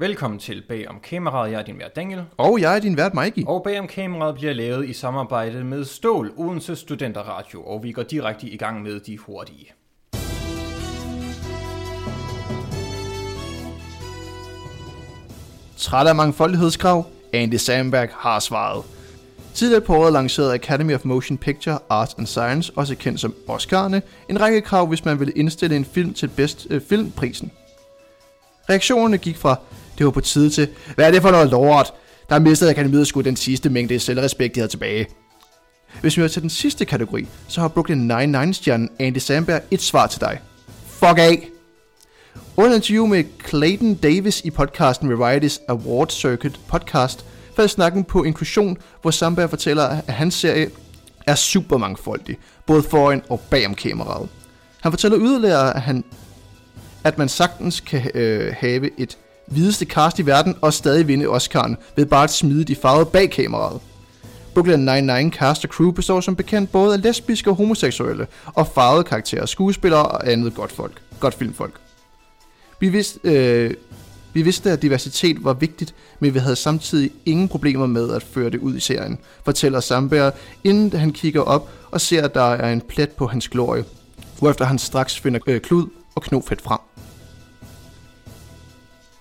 Velkommen til Bag om kameraet. Jeg er din vært Daniel. Og jeg er din vært, Mikey. Og Bag om kameraet bliver lavet i samarbejde med Stål, Odense Studenterradio, og vi går direkte i gang med de hurtige. Træt af mangfoldighedskrav? Andy Samberg har svaret. Tidligere på året lancerede Academy of Motion Picture, Arts and Science, også kendt som Oscar'ne, en række krav, hvis man ville indstille en film til bedst øh, filmprisen. Reaktionerne gik fra, det var på tide til, hvad er det for noget lort? Der mistede Akademiet sgu den sidste mængde selvrespekt, de havde tilbage. Hvis vi er til den sidste kategori, så har Brooklyn Nine-Nine-stjernen Andy Samberg et svar til dig. Fuck af! Under interview med Clayton Davis i podcasten Variety's Award Circuit podcast, faldt snakken på inklusion, hvor Samberg fortæller, at hans serie er super mangfoldig, både foran og bag om kameraet. Han fortæller yderligere, at, han, at man sagtens kan øh, have et videste cast i verden og stadig vinde Oscar'en ved bare at smide de farvede bag kameraet. Brooklyn Nine-Nine cast og crew består som bekendt både af lesbiske og homoseksuelle og farvede karakterer, skuespillere og andet godt folk, godt filmfolk. Vi vidste, øh, vi vidste, at diversitet var vigtigt, men vi havde samtidig ingen problemer med at føre det ud i serien, fortæller Samberg, inden han kigger op og ser, at der er en plet på hans glorie, hvorefter han straks finder øh, klud og knofedt frem.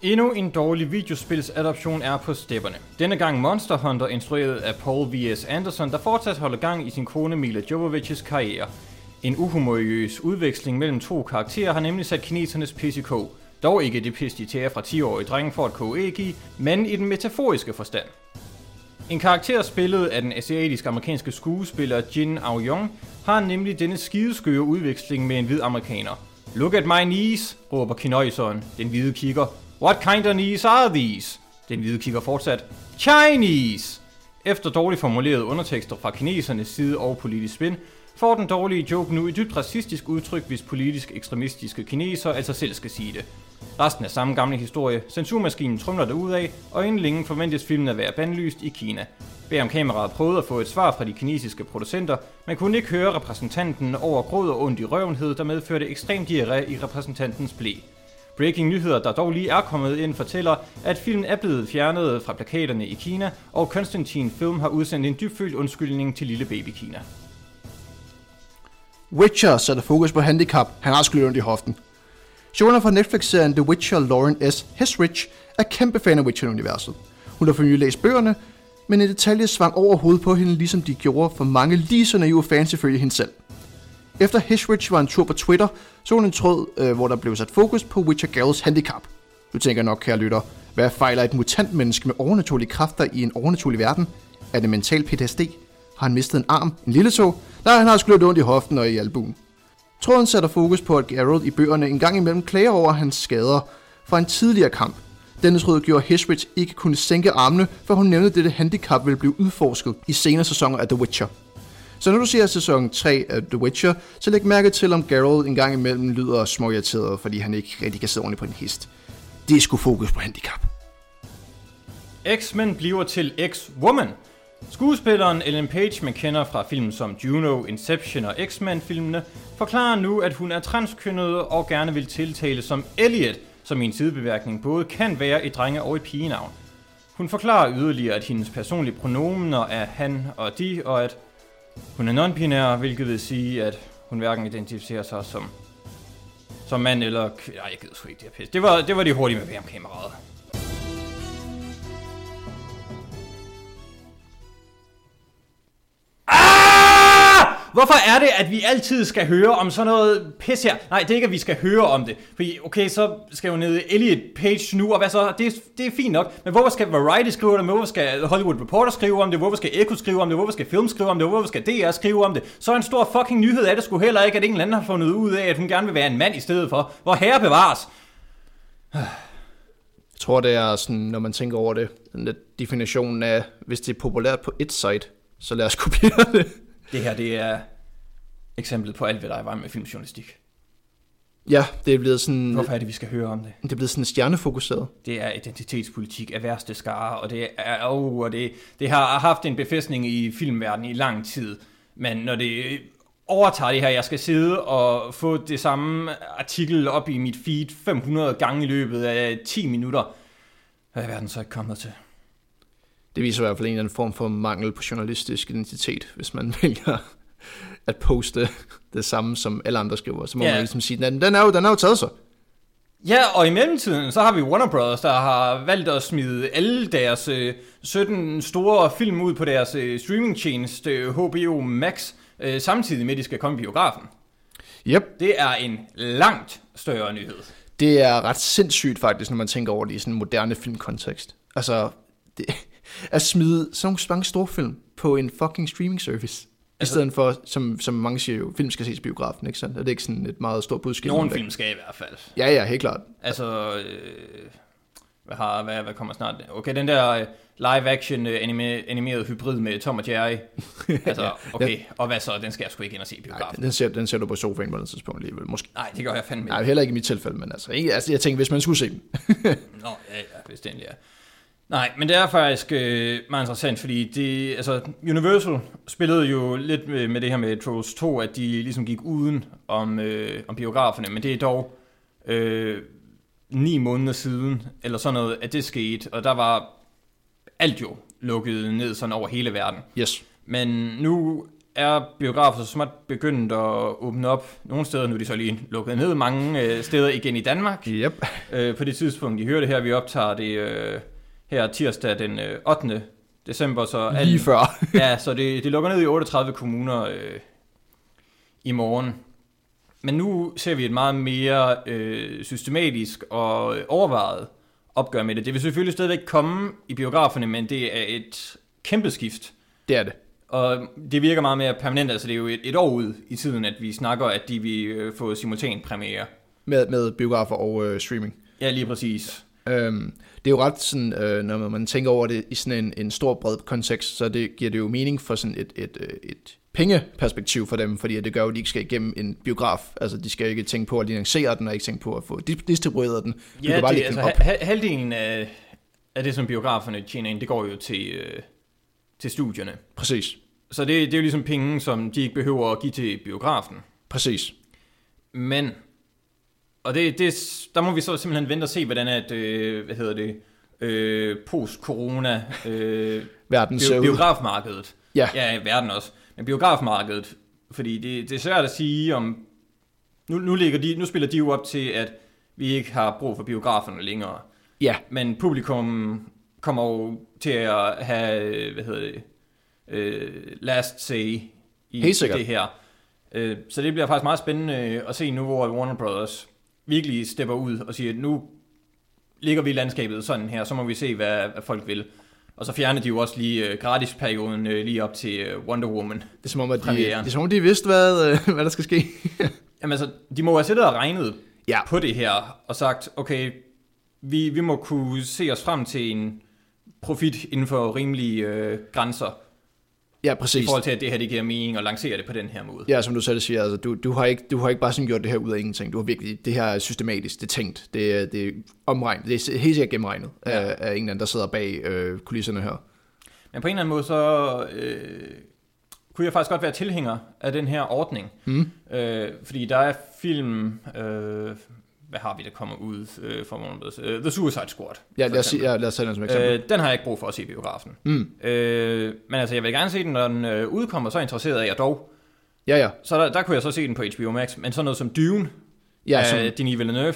Endnu en dårlig videospilsadoption er på stepperne. Denne gang Monster Hunter, instrueret af Paul V.S. Anderson, der fortsat holder gang i sin kone Mila Jovovichs karriere. En uhumoriøs udveksling mellem to karakterer har nemlig sat kinesernes PCK. Dog ikke det pis, de tager fra 10-årige drenge for at koge æg i, men i den metaforiske forstand. En karakter spillet af den asiatisk-amerikanske skuespiller Jin Aoyong har nemlig denne skideskøre udveksling med en hvid amerikaner. Look at my knees, råber kinøjseren. Den hvide kigger. What kind of knees are these? Den hvide kigger fortsat. Chinese! Efter dårligt formulerede undertekster fra kinesernes side og politisk spin, får den dårlige joke nu et dybt racistisk udtryk, hvis politisk ekstremistiske kineser altså selv skal sige det. Resten er samme gamle historie. Censurmaskinen trumler af, og inden længe forventes filmen at være bandlyst i Kina. Bag om kameraet prøvede at få et svar fra de kinesiske producenter, men kunne ikke høre repræsentanten over gråd og ondt i røvenhed, der medførte ekstrem diarré i repræsentantens blæ. Breaking nyheder, der dog lige er kommet ind, fortæller, at filmen er blevet fjernet fra plakaterne i Kina, og Constantine Film har udsendt en dybfølt undskyldning til lille baby Kina. Witcher sætter fokus på handicap. Han har sgu i hoften. Showrunner fra Netflix-serien The Witcher, Lauren S. Hesrich, er kæmpe fan af Witcher-universet. Hun har for nylig læst bøgerne, men en detalje svang over hovedet på hende, ligesom de gjorde for mange lige så naive fans ifølge hende selv. Efter Hishwich var en tur på Twitter, så hun en tråd, øh, hvor der blev sat fokus på Witcher Gals handicap. Du tænker nok, kære lytter, hvad fejler et mutant menneske med overnaturlige kræfter i en overnaturlig verden? Er det mental PTSD? Har han mistet en arm, en lille tog? Nej, han har sgu lidt ondt i hoften og i albuen. Tråden sætter fokus på, at Geralt i bøgerne en gang imellem klager over hans skader fra en tidligere kamp. Denne tråd gjorde Hishwich ikke kunne sænke armene, for hun nævnte, at dette handicap ville blive udforsket i senere sæsoner af The Witcher. Så når du ser sæson 3 af The Witcher, så læg mærke til, om Geralt en gang imellem lyder småirriteret, fordi han ikke rigtig kan sidde ordentligt på en hest. Det er sgu fokus på handicap. X-Men bliver til X-Woman. Skuespilleren Ellen Page, man kender fra film som Juno, Inception og X-Men-filmene, forklarer nu, at hun er transkønnet og gerne vil tiltale som Elliot, som i en sidebeværkning både kan være et drenge- og et pigenavn. Hun forklarer yderligere, at hendes personlige pronomener er han og de, og at hun er non-binær, hvilket vil sige, at hun hverken identificerer sig som, som mand eller... Nej, jeg gider sgu ikke det her pis. Det var, det var de hurtige med kameraet. Hvorfor er det, at vi altid skal høre om sådan noget pis her? Nej, det er ikke, at vi skal høre om det. Fordi, okay, så skal jo ned Elliot Page nu, og hvad så? Det, det er fint nok. Men hvorfor skal Variety skrive om det? Hvorfor skal Hollywood Reporter skrive om det? Hvorfor skal Echo skrive om det? Hvorfor skal Film skrive om det? Hvorfor skal DR skrive om det? Så en stor fucking nyhed er det sgu heller ikke, at en eller anden har fundet ud af, at hun gerne vil være en mand i stedet for. Hvor herre bevares. Jeg tror, det er sådan, når man tænker over det, den der definition af, hvis det er populært på et site, så lad os kopiere det. Det her, det er eksemplet på alt, hvad der er med filmjournalistik. Ja, det er blevet sådan... Hvorfor er det, vi skal høre om det? Det er blevet sådan stjernefokuseret. Det er identitetspolitik af værste skare, og det, er, oh, og det, det har haft en befæstning i filmverdenen i lang tid. Men når det overtager det her, jeg skal sidde og få det samme artikel op i mit feed 500 gange i løbet af 10 minutter, Hvad er verden så ikke kommet til? Det viser i hvert fald en eller anden form for mangel på journalistisk identitet, hvis man vælger at poste det samme, som alle andre skriver. Så må Ja. man ligesom sige, den, den, er jo, den er jo taget sig. Ja, og i mellemtiden, så har vi Warner Brothers, der har valgt at smide alle deres øh, 17 store film ud på deres øh, streamingtjeneste øh, HBO Max, øh, samtidig med, at de skal komme i biografen. Yep, Det er en langt større nyhed. det er ret sindssygt faktisk, når man tænker over det i sådan en moderne filmkontekst. Altså, det, at smide sådan mange store film på en fucking streaming service. I Altså- stedet for, som, som mange siger jo, film skal ses i biografen, ikke sandt? Er det ikke sådan et meget stort budskab? Nogle det? film skal i hvert fald. Ja, ja, helt klart. Altså, øh, hvad, har, hvad, hvad kommer snart? Okay, den der øh, live-action øh, anime, animeret hybrid med Tom og Jerry. Altså, okay, og hvad så? Den skal jeg sgu ikke ind og se i Nej, biografen. den ser, den ser du på sofaen på et tidspunkt alligevel. Måske. Nej, det gør jeg fandme Nej, ikke. heller ikke i mit tilfælde, men altså, ikke, altså jeg tænker, hvis man skulle se den. Nå, ja, ja, bestemt, ja. Nej, men det er faktisk øh, meget interessant, fordi det, altså, Universal spillede jo lidt med, med det her med Trolls 2, at de ligesom gik uden om, øh, om biograferne, men det er dog øh, ni måneder siden, eller sådan noget, at det skete, og der var alt jo lukket ned sådan over hele verden. Yes. Men nu er biografer så småt begyndt at åbne op. Nogle steder nu er de så lige lukket ned, mange øh, steder igen i Danmark. Yep. Øh, på det tidspunkt, I hører det her, vi optager det øh, her tirsdag den øh, 8. december, så Lige før. ja, så det, det lukker ned i 38 kommuner øh, i morgen. Men nu ser vi et meget mere øh, systematisk og overvejet opgør med det. Det vil selvfølgelig stadigvæk komme i biograferne, men det er et kæmpe skift. Det er det. Og det virker meget mere permanent, altså det er jo et, et år ud i tiden, at vi snakker, at de vil øh, få simultan premiere. Med, med biografer og øh, streaming. Ja, lige præcis. Øhm, det er jo ret sådan, øh, når man tænker over det i sådan en, en stor bred kontekst, så det giver det jo mening for sådan et, et, øh, et pengeperspektiv for dem, fordi det gør jo, at de ikke skal igennem en biograf. Altså, de skal ikke tænke på at lancere den, og ikke tænke på at få dis- distribueret den. Du Ja, kan bare det, altså, den op. ha- ha- halvdelen af, af det, som biograferne tjener ind, det går jo til, øh, til studierne. Præcis. Så det, det er jo ligesom penge, som de ikke behøver at give til biografen. Præcis. Men, og det, det, der må vi så simpelthen vente og se, hvordan at, øh, hvad hedder det, øh, post-corona øh, Verden ud. biografmarkedet. Ja. Ja, verden også. Men biografmarkedet, fordi det, det er svært at sige om... Nu, nu, ligger de, nu spiller de jo op til, at vi ikke har brug for biograferne længere. Ja, Men publikum kommer jo til at have, hvad hedder det, øh, last say i det her. Øh, så det bliver faktisk meget spændende at se nu, hvor Warner Brothers virkelig stepper ud og siger, at nu ligger vi i landskabet sådan her, så må vi se, hvad, hvad folk vil. Og så fjerner de jo også lige øh, gratisperioden øh, lige op til øh, Wonder Woman. det er som om, at de, det er, som om, de vidste, hvad, øh, hvad der skal ske. Jamen altså, de må have siddet og regnet Ja. på det her, og sagt, okay, vi, vi må kunne se os frem til en profit inden for rimelige øh, grænser, ja, i præcis. forhold til, at det her det giver mening at lancere det på den her måde. Ja, som du selv siger, altså, du, du, har ikke, du har ikke bare sådan gjort det her ud af ingenting. Du har virkelig, det her er systematisk, det er tænkt, det er, det er omregnet, det er helt sikkert gennemregnet ja. af, af en eller anden, der sidder bag øh, kulisserne her. Men på en eller anden måde, så øh, kunne jeg faktisk godt være tilhænger af den her ordning. Mm. Øh, fordi der er film, øh, hvad har vi, der kommer ud øh, fra Warner? Øh, The Suicide Squad. Ja, lad os, ja, lad os tage den som eksempel. Øh, den har jeg ikke brug for at se i biografen. Mm. Øh, men altså, jeg vil gerne se den, når den øh, udkommer, så interesseret er jeg dog. Ja, ja. Så der, der kunne jeg så se den på HBO Max, men sådan noget som Dune Ja, af som, Denis Villeneuve,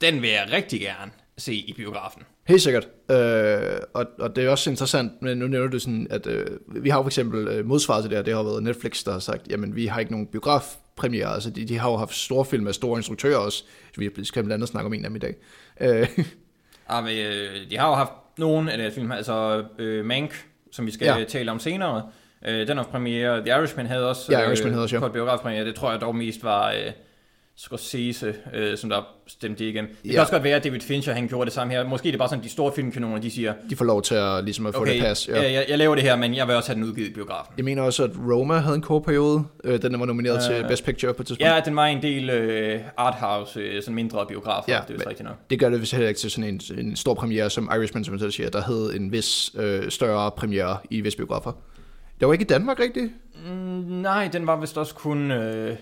den vil jeg rigtig gerne se i biografen. helt sikkert. Øh, og, og det er også interessant, men nu nævner du sådan, at øh, vi har for eksempel øh, modsvaret til det her, det har været Netflix, der har sagt, jamen vi har ikke nogen biografpremiere, altså de, de har jo haft store film af store instruktører også, så vi skal blandt andet snakke om en af dem i dag. Øh, Ah, men, øh, de har jo haft nogle af deres film, altså øh, Mank, som vi skal Ja. ja. tale om senere. Øh, den har premiere. The Irishman havde også, Ja, Irishman havde også, ja. kort biografpremiere. Det tror jeg dog mest var øh, Scorsese, øh, som der stemte det igen. Det Ja. kan også godt være, at David Fincher han gjorde det samme her. Måske det er bare sådan, de store filmkanoner, de siger, de får lov til at, ligesom at få okay, det pas. ja. jeg, jeg laver det her, men jeg vil også have den udgivet i biografen. Jeg mener også, at Roma havde en kort periode. Øh, den var nomineret øh, til Best Picture på et tidspunkt. Ja, den var en del øh, arthouse, øh, sådan mindre biografer, Ja, det er rigtigt nok. Det gør det vist heller ikke til sådan en, en stor premiere som Irishman, som man selv siger, der hed en vis øh, større premiere i vis biografer. Det var ikke i Danmark rigtigt? Mm, nej, den var vist også kun øh,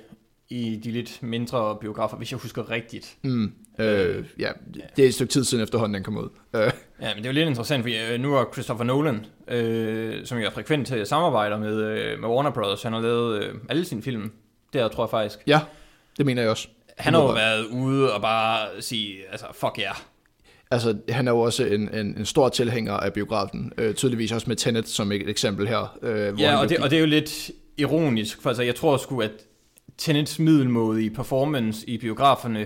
i de lidt mindre biografer, hvis jeg husker rigtigt. Mm. Øh, ja, det er et stykke tid siden efterhånden, den kom ud. Øh, Ja, men det er jo lidt interessant, fordi øh, nu er Christopher Nolan, øh, som jo er frekvent til at samarbejde med, øh, med Warner Brothers, han har lavet øh, alle sine film. Der tror jeg faktisk. ja, det mener jeg også. Han har jo været ude og bare sige, altså fuck ja. Yeah. Altså, han er jo også en, en, en stor tilhænger af biografen. Øh, tydeligvis også med Tenet som et eksempel her. Øh, Ja, og det, og det er jo lidt ironisk, for altså, jeg tror sgu, at Tenets middelmåde i performance i biograferne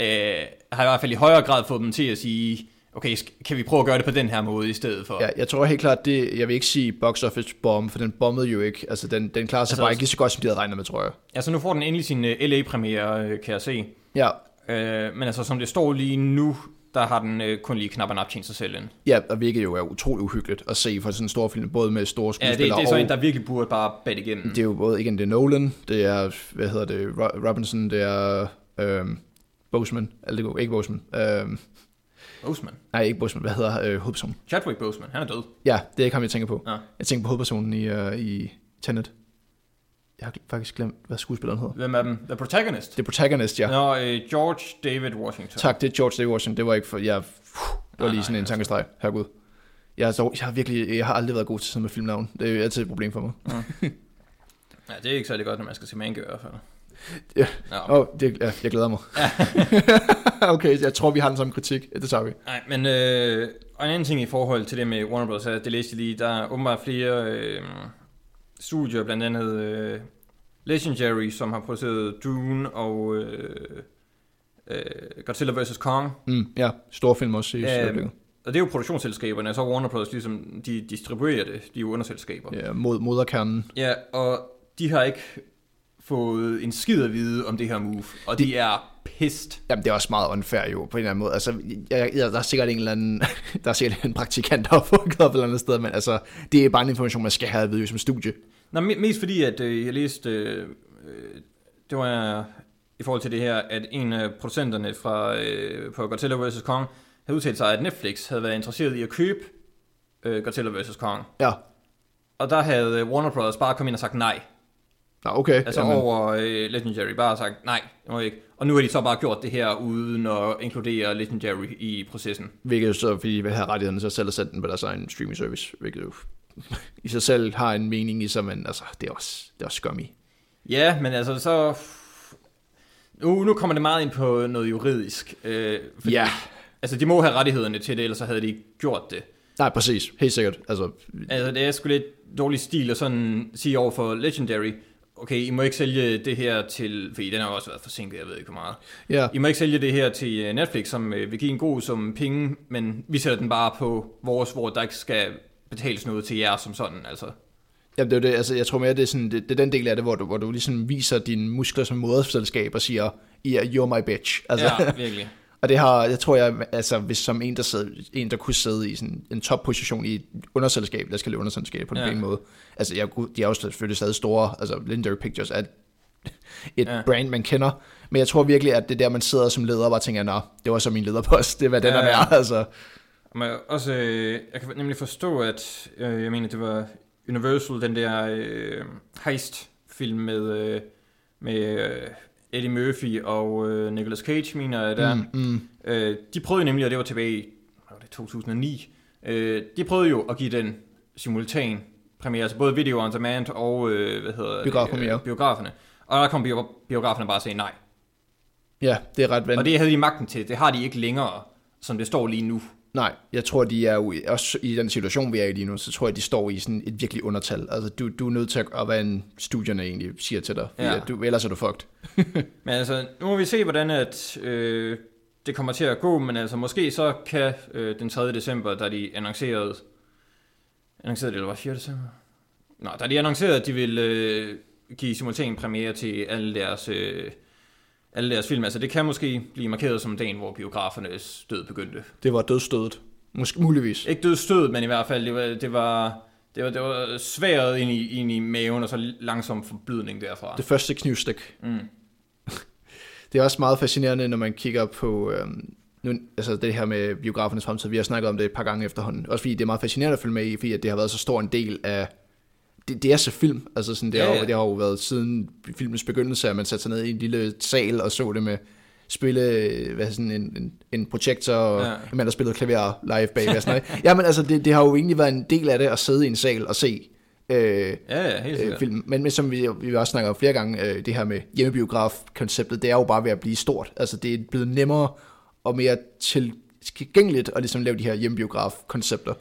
øh, har i hvert fald i højere grad fået dem til at sige, okay, kan vi prøve at gøre det på den her måde i stedet for? Ja, jeg tror helt klart, det, jeg vil ikke sige box office bomb, for den bombede jo ikke. Altså, den, den klarer sig Altså, altså, bare også- ikke lige så godt, som de havde regnet med, tror jeg. Altså nu får den endelig sin uh, LA-premiere, uh, kan jeg se. Ja, Uh, men altså som det står lige nu, der har den uh, kun lige knap og nap tjent sig selv ind. ja og hvilket jo er utrolig uhyggeligt at se for sådan en stor film, både med store Ja, det, det skuespillere er sådan en, der virkelig burde bare bade igennem. Det er jo både, igen, det er Nolan, det er, hvad hedder det, Ro- Robinson, det er øhm, Boseman, eller det ikke Boseman, øhm, Boseman. nej, ikke Boseman, hvad hedder øh, hovedpersonen? Chadwick Boseman, han er død. Ja, det er ikke ham, jeg tænker på. Ja. Jeg tænker på hovedpersonen i, øh, i Tenet. Jeg har faktisk glemt, hvad skuespilleren hedder. Hvem er dem? The Protagonist. Det er Protagonist, ja. Nå, uh, George David Washington. Tak, det er George David Washington. Det var ikke for... Jeg, det var Nej, lige nej, sådan en altså. tankestreg. Herregud. Jeg, så, jeg har virkelig... Jeg har aldrig været god til sådan med filmnavn. Det er altid et problem for mig. Ja, det er ikke særlig godt, når man skal se Mango i hvert fald. Ja. Åh, oh, det, ja, jeg glæder mig. okay, jeg tror, vi har den samme kritik. Det tager vi. Nej, men øh, og en anden ting i forhold til det med Warner Bros. det læste jeg lige, der er åbenbart flere øh, studier, blandt andet øh, Legendary, som har produceret Dune og øh, øh, Godzilla vs. Kong. Mm, ja, stor film også i øjeblikket. Og det er jo produktionsselskaberne, så Warner Bros. ligesom, de distribuerer det, de er jo underselskaber. Ja, mod, moderkernen. Ja, og de har ikke fået en skid at vide om det her move, og de er pissed. Jamen, det er også meget unfair jo, på en eller anden måde. Altså, jeg, jeg, der er sikkert en eller anden, der er sikkert en praktikant, der har fået op et eller andet sted, men altså, det er bare en information, man skal have at vide jo som studie. Nå, me- mest fordi, at øh, jeg læste, øh, det var i forhold til det her, at en af producenterne fra, øh, på Godzilla vs. Kong havde udtalt sig, at Netflix havde været interesseret i at købe øh, Godzilla vs. Kong. Ja, Og der havde øh, Warner Bros. bare kommet ind og sagt nej. Nå, okay. Altså Jamen, over øh, Legendary, bare sagt nej, det må ikke. Og nu har de så bare gjort det her, uden at inkludere Legendary i processen. Hvilket jo så, fordi de vil have rettighederne at selv at sætte den på deres egen streaming service, hvilket jo i sig selv har en mening i sig, men altså, det er også, det er også scummy. Ja, men altså så... Nu, nu kommer det meget ind på noget juridisk. Øh, fordi, Ja. Altså, de må have rettighederne til det, ellers så havde de ikke gjort det. Nej, præcis. Helt sikkert. Altså, Altså, det er sgu lidt dårlig stil at sådan sige over for Legendary, okay, I må ikke sælge det her til, fordi den har også været forsinket, jeg ved ikke hvor meget. ja, I må ikke sælge det her til øh, Netflix, som øh, vil give en god sum penge, men vi sætter den bare på vores, hvor der ikke skal betales noget til jer som sådan, altså. ja det er det. Altså, jeg tror mere, det er, sådan, det, det er den del af det, hvor du, hvor du ligesom viser dine muskler som moderselskab og siger, yeah, you're my bitch. Altså, Ja, virkelig. Og det har, jeg tror jeg, altså hvis som en, der, sidder, en, der kunne sidde i sådan en topposition i et underselskab, der skal lave underselskab på den Ja. ja. måde. Altså jeg, de er jo selvfølgelig stadig store, altså Legendary Pictures er et, Ja. brand, man kender. Men jeg tror virkelig, at det er der, man sidder som leder og bare tænker, nå, det var så min lederpost, det er hvad den Ja, er værd, altså. Men også, øh, jeg kan nemlig forstå, at øh, jeg mener, det var Universal, den der øh, heist-film med, øh, med øh, Eddie Murphy og øh, Nicolas Cage, mener jeg der. Mm. Mm. Øh, de prøvede nemlig, og det var tilbage i var det, 2009, øh, de prøvede jo at give den simultan premiere, altså både video on demand og øh, hvad hedder Biografpremiere. det, øh, biograferne. Og der kom bio- biograferne bare og sagde nej. Ja, det er ret Og vandt. det havde de magten til. Det har de ikke længere, som det står lige nu. Nej, jeg tror, de er jo, i- også i den situation, vi er i lige nu, så tror jeg, de står i sådan et virkelig undertal. Altså, du, du er nødt til at være en studierne egentlig siger til dig, ja. du, ellers er du fucked. Men altså, nu må vi se, hvordan at, øh, det kommer til at gå, men altså måske så kan øh, den 3. december, da de annoncerede, annoncerede det, eller var 4. december? Nå, da de annoncerede, at de ville øh, give simultan premiere til alle deres, øh, alle deres film, altså det kan måske blive markeret som dagen, hvor biografernes død begyndte. Det var dødstødet. Måske muligvis. Ikke død stød, men i hvert fald, det var, det var, det var, det var sværet ind i, ind i maven, og så langsom forblydning derfra. Det første knivstik. Mm. Det er også meget fascinerende, når man kigger på øhm, nu, altså det her med biografernes fremtid. Vi har snakket om det et par gange efterhånden. Også fordi det er meget fascinerende at følge med i, fordi at det har været så stor en del af det, det er så film. Altså sådan, det, Ja, ja, ja. ja. det har jo været siden filmens begyndelse, at man satte sig ned i en lille sal og så det med spille hvad, sådan en, en, en projektor, og Ja. en mand, der spillede klaver live bag. Og sådan noget. Jamen altså, det, det har jo egentlig været en del af det at sidde i en sal og se øh, Ja, ja, helt øh, film. Men, men som vi, vi også snakker om flere gange, øh, det her med hjemmebiograf-konceptet, det er jo bare ved at blive stort. Altså det er blevet nemmere og mere tilgængeligt at ligesom lave de her hjemmebiograf-koncepter.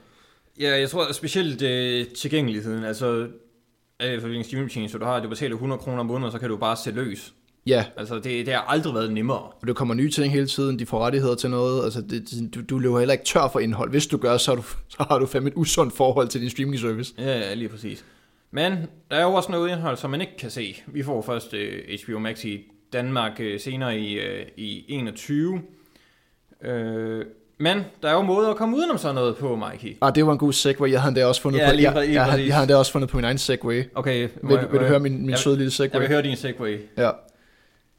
Ja, jeg tror specielt øh, tilgængeligheden, altså øh, for hvilken streamingtjeneste du har, du betaler 100 kroner om måneden, så kan du bare se løs. Ja, Altså, det, det har aldrig været nemmere. og der kommer nye ting hele tiden, de får rettigheder til noget, altså det, det- du, du løber heller ikke tør for indhold. Hvis du gør, så har du, så har du fandme et usundt forhold til din streaming service. Ja, ja, lige præcis. Men der er jo også noget indhold, som man ikke kan se. Vi får først øh, HBO Max i Danmark øh, senere i, øh, i 21. Øh, men der er jo måder at komme udenom sådan noget på, Mikey. Ah, det var en god segway, jeg havde endda også fundet Ja, på, lige jeg, lige jeg, jeg, præcis. jeg havde endda også fundet på min egen segway. Okay, Vil, vil du høre min, min jeg, søde lille Jeg segway? vil høre din segway. Ja.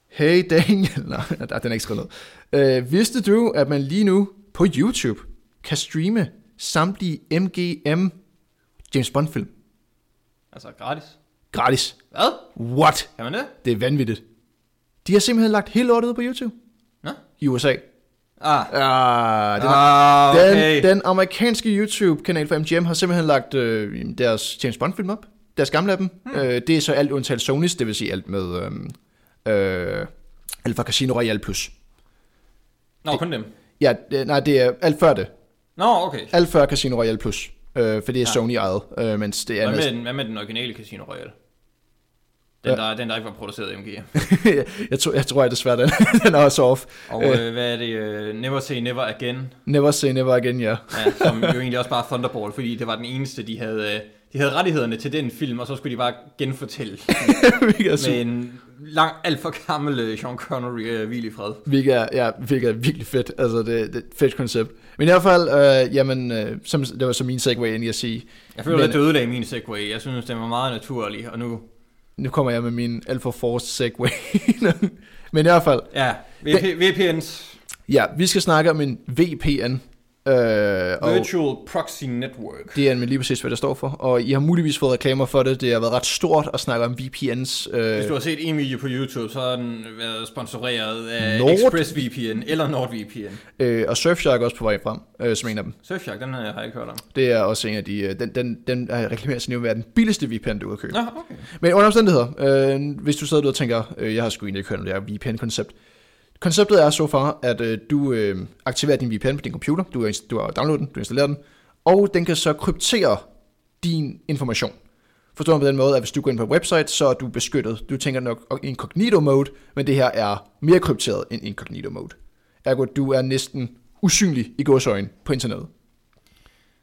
Hey Daniel. Nej, den er ikke skrevet ned. Øh, vidste du, at man lige nu på YouTube kan streame samtlige MGM James Bond film Altså, gratis. gratis? Hvad? What? Kan man det? Det er vanvittigt. De har simpelthen lagt hele lortet ud på YouTube Nå? i USA. Ah, Ah, den, ah okay. den, den amerikanske YouTube-kanal for MGM har simpelthen lagt øh, deres James Bond-film op. Deres gamle af dem. Hmm. Øh, det er så alt undtaget Sonys, det vil sige alt med øh, øh, Alpha Casino Royale Plus. Nå, kun dem. Ja, det, nej, det er alt før det. Nå, okay. Alt før Casino Royale Plus. Øh, for det er Ja. Sony ejet, øh, mens det er Hvad med, den, hvad med den originale Casino Royale? Den, Ja. der, den, der ikke var produceret i MGM. jeg, tror, jeg tror, at desværre, den, den er også off. Og øh, hvad er det? Uh, Never Say Never Again. Never say never again, ja. Ja, som jo egentlig også bare er Thunderball, fordi det var den eneste, de havde, øh, de havde rettighederne til den film, og så skulle de bare genfortælle med en lang, alt for gammel øh, Sean Connery øh, hvil i fred. hvilket er, ja, hvilket er virkelig fedt. Altså, det, det er et fedt koncept. Men i hvert fald, øh, jamen, øh, som, det var så min segway ind i at sige, Jeg føler Men- lidt, det ødelagde min segway. Jeg synes, den var meget naturlig, og nu... nu kommer jeg med min alt for forced segway. Men i hvert fald, Ja, VP, VPN's ja, vi skal snakke om en VPN. Øh, Virtual Proxy Network. det er nemlig lige præcis, hvad det står for. Og I har muligvis fået reklamer for det. Det har været ret stort at snakke om VPNs. Øh, Hvis du har set en video på YouTube, så har den været sponsoreret af Nord- ExpressVPN eller NordVPN. øh, og Surfshark er også på vej frem, øh, som en af dem. Surfshark, den har jeg ikke hørt om. Det er også en af de... Øh, den, den, den er reklameret sig nu at være den billigste VPN, du kan købe. Nå, okay. Men under omstændigheder, øh, hvis du sidder og tænker, øh, jeg har sgu egentlig ikke hørt om det her VPN-koncept. Konceptet er så far, at øh, du øh, aktiverer din VPN på din computer, du har, du har downloadet den, du installerer den, og den kan så kryptere din information. Forstår på den måde, at hvis du går ind på et website, så er du beskyttet. Du tænker nok incognito mode, men det her er mere krypteret end incognito mode. Ergo, du er næsten usynlig i gåsøjne på internettet.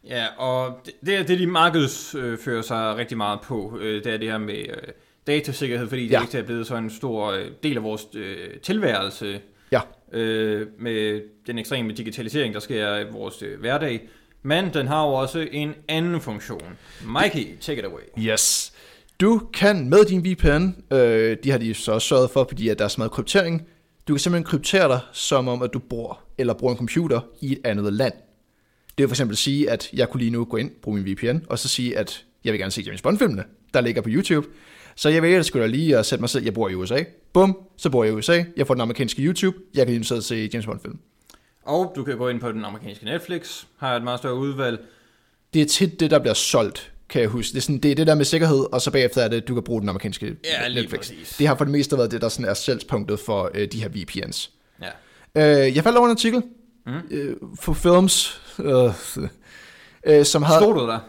Ja, og det, det er det, de markedsfører sig rigtig meget på. øh, Det er det her med øh, datasikkerhed, fordi det Ja. ikke er blevet så en stor øh, del af vores øh, tilværelse Ja. øh, med den ekstreme digitalisering, der sker i vores øh, hverdag. Men den har jo også en anden funktion. Mikey, take it away. Yes. Du kan med din VPN, øh, de har de så også sørget for, fordi at der er så meget kryptering, du kan simpelthen kryptere dig, som om at du bor eller bruger en computer i et andet land. Det vil for eksempel sige, at jeg kunne lige nu gå ind, bruge min VPN, og så sige, at jeg vil gerne se James Bond-filmene, der ligger på YouTube. Så jeg vælger sgu da lige at sætte mig selv, jeg bor i USA. Bum, så bor jeg i USA, jeg får den amerikanske YouTube, jeg kan sidde og se James Bond-film. Og du kan gå ind på den amerikanske Netflix, har et meget større udvalg. Det er tit det, der bliver solgt, kan jeg huske. Det er, sådan, det, er det der med sikkerhed, og så bagefter er det, du kan bruge den amerikanske Ja, Netflix. præcis. Det har for det meste været det, der sådan er salgspunktet for øh, de her VPNs. Ja. Øh, jeg faldt over en artikel Mm. øh, for Films, øh, øh, som havde... Stod du der?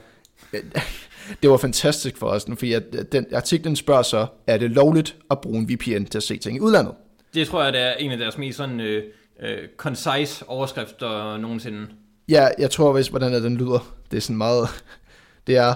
Det var fantastisk for os, fordi at den artiklen spørger så, er det lovligt at bruge en VPN til at se ting i udlandet? Det tror jeg, det er en af deres mest sådan øh, øh, concise overskrifter nogensinde. Ja, jeg tror vist, hvordan er den lyder. Det er sådan meget... Det er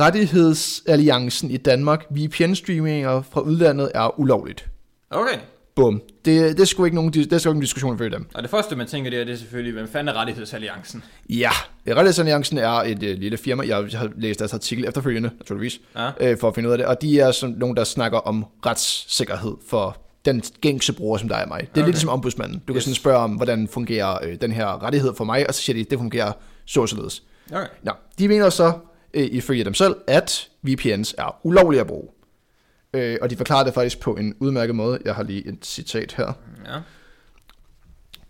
rettighedsalliancen i Danmark. VPN-streaminger fra udlandet er ulovligt. Okay. Bum. Det, det sgu ikke nogen, det sgu ikke en diskussion for dem. Og det første, man tænker, det er, det er selvfølgelig, hvem fanden er rettighedsalliancen? Ja, Rettighedsalliancen er et uh, lille firma. Jeg har læst deres artikel efterfølgende, naturligvis, Ja. øh, for at finde ud af det. Og de er sådan nogen, der snakker om retssikkerhed for den gængse bruger, som der er mig. Det er okay. Lidt ligesom ombudsmanden. Du kan Yes. sådan spørge om, hvordan fungerer øh, den her rettighed for mig, og så siger de, det fungerer så og således. Okay. Nå, de mener så, øh, ifølge dem selv, at VPNs er ulovlige at bruge. Øh, og de forklarer det faktisk på en udmærket måde. Jeg har lige et citat her. Ja.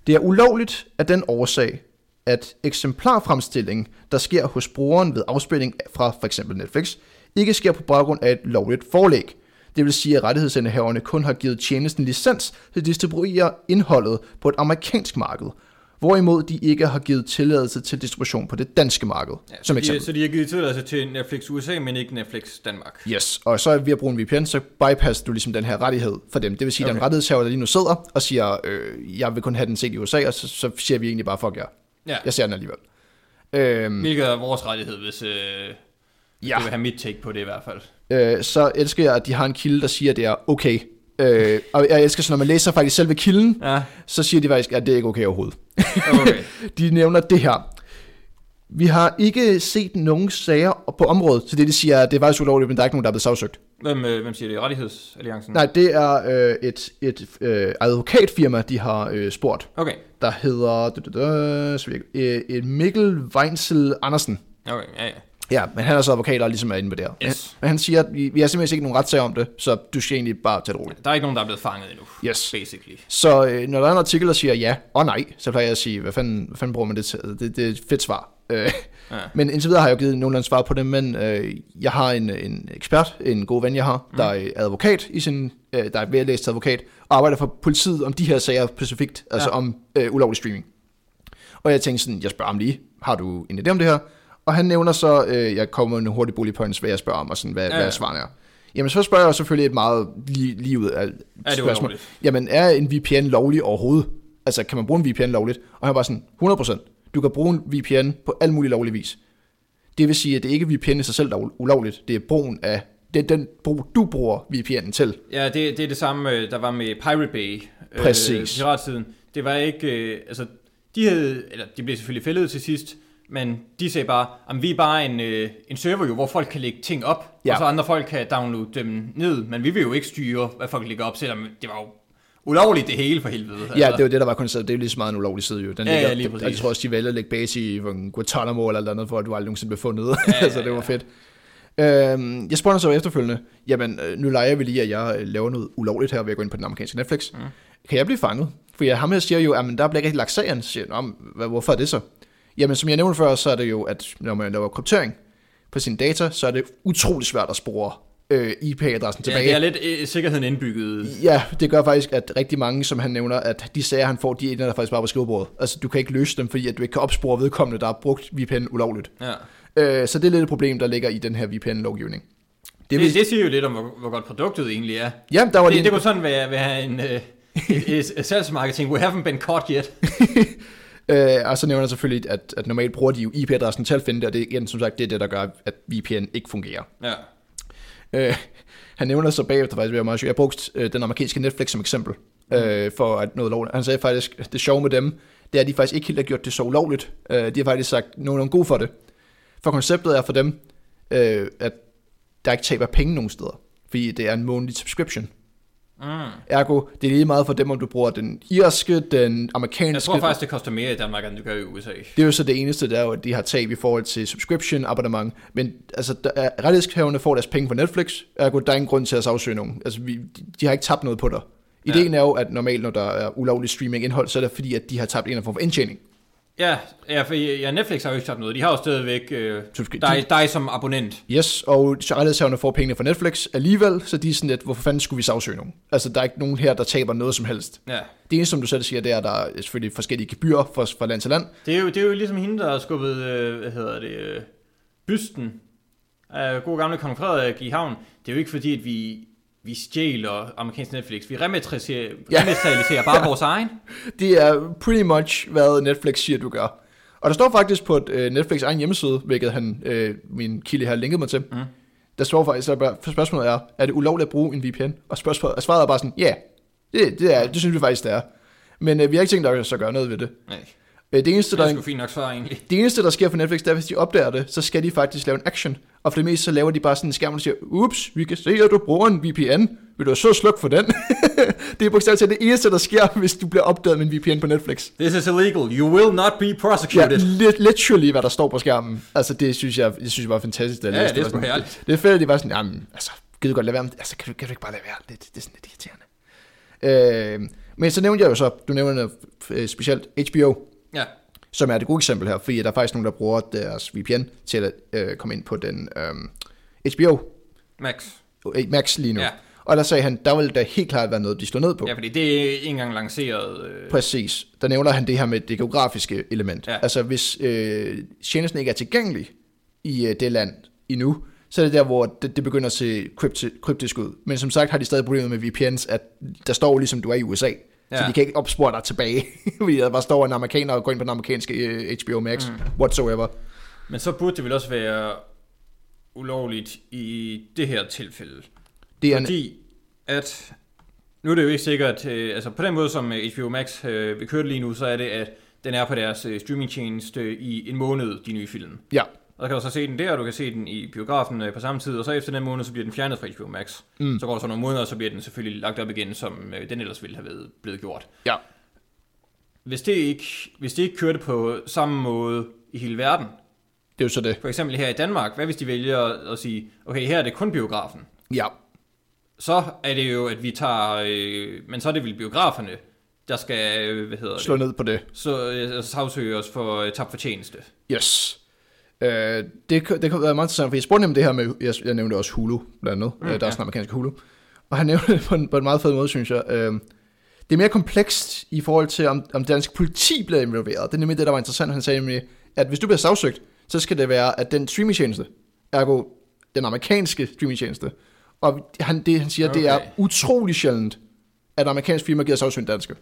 Det er ulovligt af den årsag, at eksemplarfremstilling, der sker hos brugeren ved afspilning fra f.eks. Netflix, ikke sker på baggrund af et lovligt forlæg. Det vil sige, at rettighedsindehaverne kun har givet tjenesten licens til at distribuere indholdet på et amerikansk marked, hvorimod de ikke har givet tilladelse til distribution på det danske marked, Ja, som så, eksempel. de, så de har givet tilladelse til Netflix USA, men ikke Netflix Danmark. Yes, og så ved at bruge en VPN, så bypasser du ligesom den her rettighed for dem. Det vil sige, at der er en Okay. rettighedshaver, der lige nu sidder og siger, øh, jeg vil kun have den set i USA, og så, så siger vi egentlig bare, fuck jer. Ja, Jeg ser den alligevel. Øhm, hvilket er vores rettighed, hvis øh, ja, du vil have mit take på det i hvert fald. øh, så elsker jeg, at de har en kilde, der siger, at det er okay. Øh, og jeg elsker, så når man læser faktisk selve kilden, Ja, så siger de faktisk, at det er ikke okay overhovedet. okay. De nævner det her. Vi har ikke set nogen sager på området, så det de siger, er, at det er faktisk ulovligt, men der er ikke nogen, der er blevet sagsøgt. hvem, øh, hvem siger det? Rettighedsalliancen? Nej, det er øh, et, et øh, advokatfirma, de har øh, spurgt, Okay, der hedder øh, et Mikkel Weinsel Andersen. okay, ja, ja. Ja, men han er så advokat og ligesom er inde med det her. Yes. Men han siger, at vi, vi har simpelthen ikke nogen retssager om det, så du skal egentlig bare tage det roligt. Der er ikke nogen, der er blevet fanget endnu, Yes. basically. Så øh, når der er en artikel, der siger ja og nej, så plejer jeg at sige, hvad fanden, hvad fanden bruger man det til? Det, det er et fedt svar. Øh, Ja. men indtil videre har jeg jo givet nogenlunde svar på det, men øh, jeg har en, en ekspert, en god ven, jeg har, der er advokat i sin, øh, der er vellæst advokat, og arbejder for politiet om de her sager specifikt, altså Ja. om øh, ulovlig streaming. Og jeg tænkte sådan, jeg spørger ham lige, har du en idé om det her? Og han nævner så, øh, jeg kommer med nogle hurtige bullet points, hvad jeg spørger om, og sådan, hvad, Ja, ja, hvad svarene er. Jamen, så spørger jeg selvfølgelig et meget lige, lige ud af Er det ulovligt? Jamen, er en VPN lovlig overhovedet? Altså, kan man bruge en VPN lovligt? Og han var sådan, 100%. Du kan bruge en VPN på al mulig lovlig vis. Det vil sige, at det ikke er VPN i sig selv, der er ulovligt. Det er brugen af, det er den brug, du bruger VPN'en til. Ja, det, det er det samme, øh, der var med Pirate Bay. Præcis. Øh, piratsiden. Det var ikke, øh, altså, de havde, eller de blev selvfølgelig fældet til sidst, men de sagde bare, at vi er bare en, øh, en server jo, hvor folk kan lægge ting op, Ja. og så andre folk kan downloade dem ned, men vi vil jo ikke styre, hvad folk lægger op, selvom det var jo ulovligt det hele for helvede. Ja, det var det, der var konceptet. Det er jo lige så meget en ulovlig side, jo. Den Ja, ja, ligger, lige og præcis. jeg tror også, de vælger at lægge base i Guantanamo eller andet, for at du aldrig nogensinde blev fundet. Ja, Ja, så ja, det var ja. fedt. Øhm, jeg spurgte så efterfølgende, jamen øh, nu leger vi lige, at jeg øh, laver noget ulovligt her ved at gå ind på den amerikanske Netflix. Mm. Kan jeg blive fanget? For jeg, ham her siger jo, at der bliver ikke rigtig lagt sagen. Så siger, jeg, "Nå, men hvad, hvorfor er det så? Jamen som jeg nævnte før, så er det jo, at når man laver kryptering på sine data, så er det utrolig svært at spore øh, IP-adressen Ja, tilbage. det er lidt øh, sikkerheden indbygget. Ja, det gør faktisk, at rigtig mange, som han nævner, at de sager, han får, de ender der faktisk bare på skrivebordet. Altså, du kan ikke løse dem, fordi at du ikke kan opspore vedkommende, der har brugt VPN ulovligt. Ja. Øh, så det er lidt et problem, der ligger i den her VPN-lovgivning. Det Det, det siger jo lidt om, hvor, hvor godt produktet egentlig er. ja, der var Det, lige, det kunne sådan være, være en øh, et, et salgsmarketing. We haven't been caught yet. øh, og så nævner han selvfølgelig, at, at normalt bruger de jo IP-adressen til at finde det, og det er igen, som sagt, det er det, der gør, at VPN ikke fungerer. Ja. Øh, han nævner så bagefter faktisk, meget sjovt. Jeg brugte øh, den amerikanske Netflix som eksempel, øh, for at noget lovligt. Han sagde faktisk, at det sjove med dem, det er, at de faktisk ikke helt har gjort det så ulovligt. Øh, de har faktisk sagt, nogen er god for det. For konceptet er for dem, øh, at der ikke taber penge nogen steder. Fordi det er en månedlig subscription. Mm. Ergo, det er lige meget for dem, om du bruger den irske, den amerikanske. Jeg tror faktisk, det koster mere i Danmark, end det gør i USA. Det er jo så det eneste, der er jo, at de har tab i forhold til subscription abonnement. Men altså, er, rettighedshaverne får deres penge fra Netflix. Ergo, der er ingen grund til at sagsøge nogen. Altså, vi, de, de har ikke tabt noget på dig. Ideen er jo, at normalt, når der er ulovlig streaming indhold, så er det fordi, at de har tabt en eller anden form for indtjening. Ja, ja, for ja, Netflix har jo ikke tabt noget. De har jo stadigvæk øh, Subscri- dig, dig som abonnent. Yes, og rettighedshaverne får pengene fra Netflix alligevel, så de er sådan lidt, hvorfor fanden skulle vi sagsøge nogen? Altså, der er ikke nogen her, der taber noget som helst. Ja. Det eneste, som du selv siger, det er, at der er selvfølgelig forskellige gebyrer fra, fra land til land. Det er, jo, det er jo ligesom hende, der har skubbet, øh, hvad hedder det, øh, bysten af god gamle kong Frederik i havn. Det er jo ikke fordi, at vi, vi stjæler amerikansk Netflix. Vi rematerialiserer, Ja. rematerialiserer bare vores egen. Det er pretty much, hvad Netflix siger, du gør. Og der står faktisk på et, øh, Netflix egen hjemmeside, hvilket han, øh, min kilde har linket mig til. Mm. Der står faktisk, at spørgsmålet er, er det ulovligt at bruge en VPN? Og spørgsmålet, og svaret er bare sådan, ja, yeah, det, det, er, det synes vi faktisk, det er. Men øh, vi har ikke tænkt os at gøre noget ved det. Nej, det, eneste, det er der, fint nok svar egentlig. det eneste, der sker for Netflix, det er, hvis de opdager det, så skal de faktisk lave en action. Og for det meste, så laver de bare sådan en skærm, der siger, ups, vi kan se, at du bruger en VPN. Vil du så slukke for den? det er bogstaveligt talt det eneste, der sker, hvis du bliver opdaget med en VPN på Netflix. This is illegal. You will not be Ja, prosecuted. li- literally, hvad der står på skærmen. Altså, det synes jeg, det synes jeg var fantastisk. jeg Ja, læste det er sgu herligt. Det, det er fedt, at de var sådan, jamen, altså, gider godt lade være med, altså, kan du, kan du ikke bare lade være? Det, det er sådan lidt irriterende. Øh, men så nævnte jeg jo så, du nævnte øh, specielt HBO, Ja. som er det gode eksempel her, fordi der er faktisk nogen, der bruger deres VPN til at øh, komme ind på den øh, HBO Max. Max lige nu. Ja. Og der sagde han, der ville da helt klart være noget, de slår ned på. Ja, fordi det er ikke engang lanceret. Øh, Præcis. Der nævner han det her med det geografiske element. Ja. Altså hvis øh, tjenesten ikke er tilgængelig i øh, det land endnu, så er det der, hvor det, det begynder at se krypti- kryptisk ud. Men som sagt har de stadig problemer med VPNs, at der står ligesom, du er i USA. Ja. Så de kan ikke opspore dig tilbage, fordi der bare står en amerikaner og går ind på den amerikanske øh, HBO Max, mm. whatsoever. men så burde det vel også være ulovligt i det her tilfælde. Det er en, Fordi at nu er det jo ikke sikkert, øh, altså på den måde som øh, HBO Max øh, kører lige nu, så er det, at den er på deres øh, streamingtjeneste i en måned, de nye film. ja, Og så kan du så se den der, og du kan se den i biografen øh, på samme tid, og så efter den måned, så bliver den fjernet fra HBO Max. Mm. Så går der så nogle måneder, og så bliver den selvfølgelig lagt op igen, som øh, den ellers ville have været blevet gjort. ja, Hvis det, ikke, hvis det ikke kørte på samme måde i hele verden, det er jo så det. for eksempel her i Danmark, hvad hvis de vælger at sige, okay, her er det kun biografen, Ja, så er det jo, at vi tager, øh, men så er det vel biograferne, der skal, øh, hvad hedder slå det, ned på det. så øh, sagsøge os for øh, tabt fortjeneste. Yes. Øh, det, det kan være meget interessant, for jeg spurgte nemlig det her med, jeg, jeg nævnte også Hulu, blandt andet. Mm, der er ja. også den amerikanske Hulu. Og han nævnte det på en, på en meget fed måde, synes jeg. Øh, det er mere komplekst i forhold til, om, om dansk politi bliver involveret. Det er nemlig det, der var interessant. Han sagde nemlig, at hvis du bliver sagsøgt, så skal det være, at den streamingtjeneste, ergo den amerikanske streamingtjeneste, og han, det han siger, okay. det er utrolig sjældent, at amerikansk firma giver sagsøgt danske.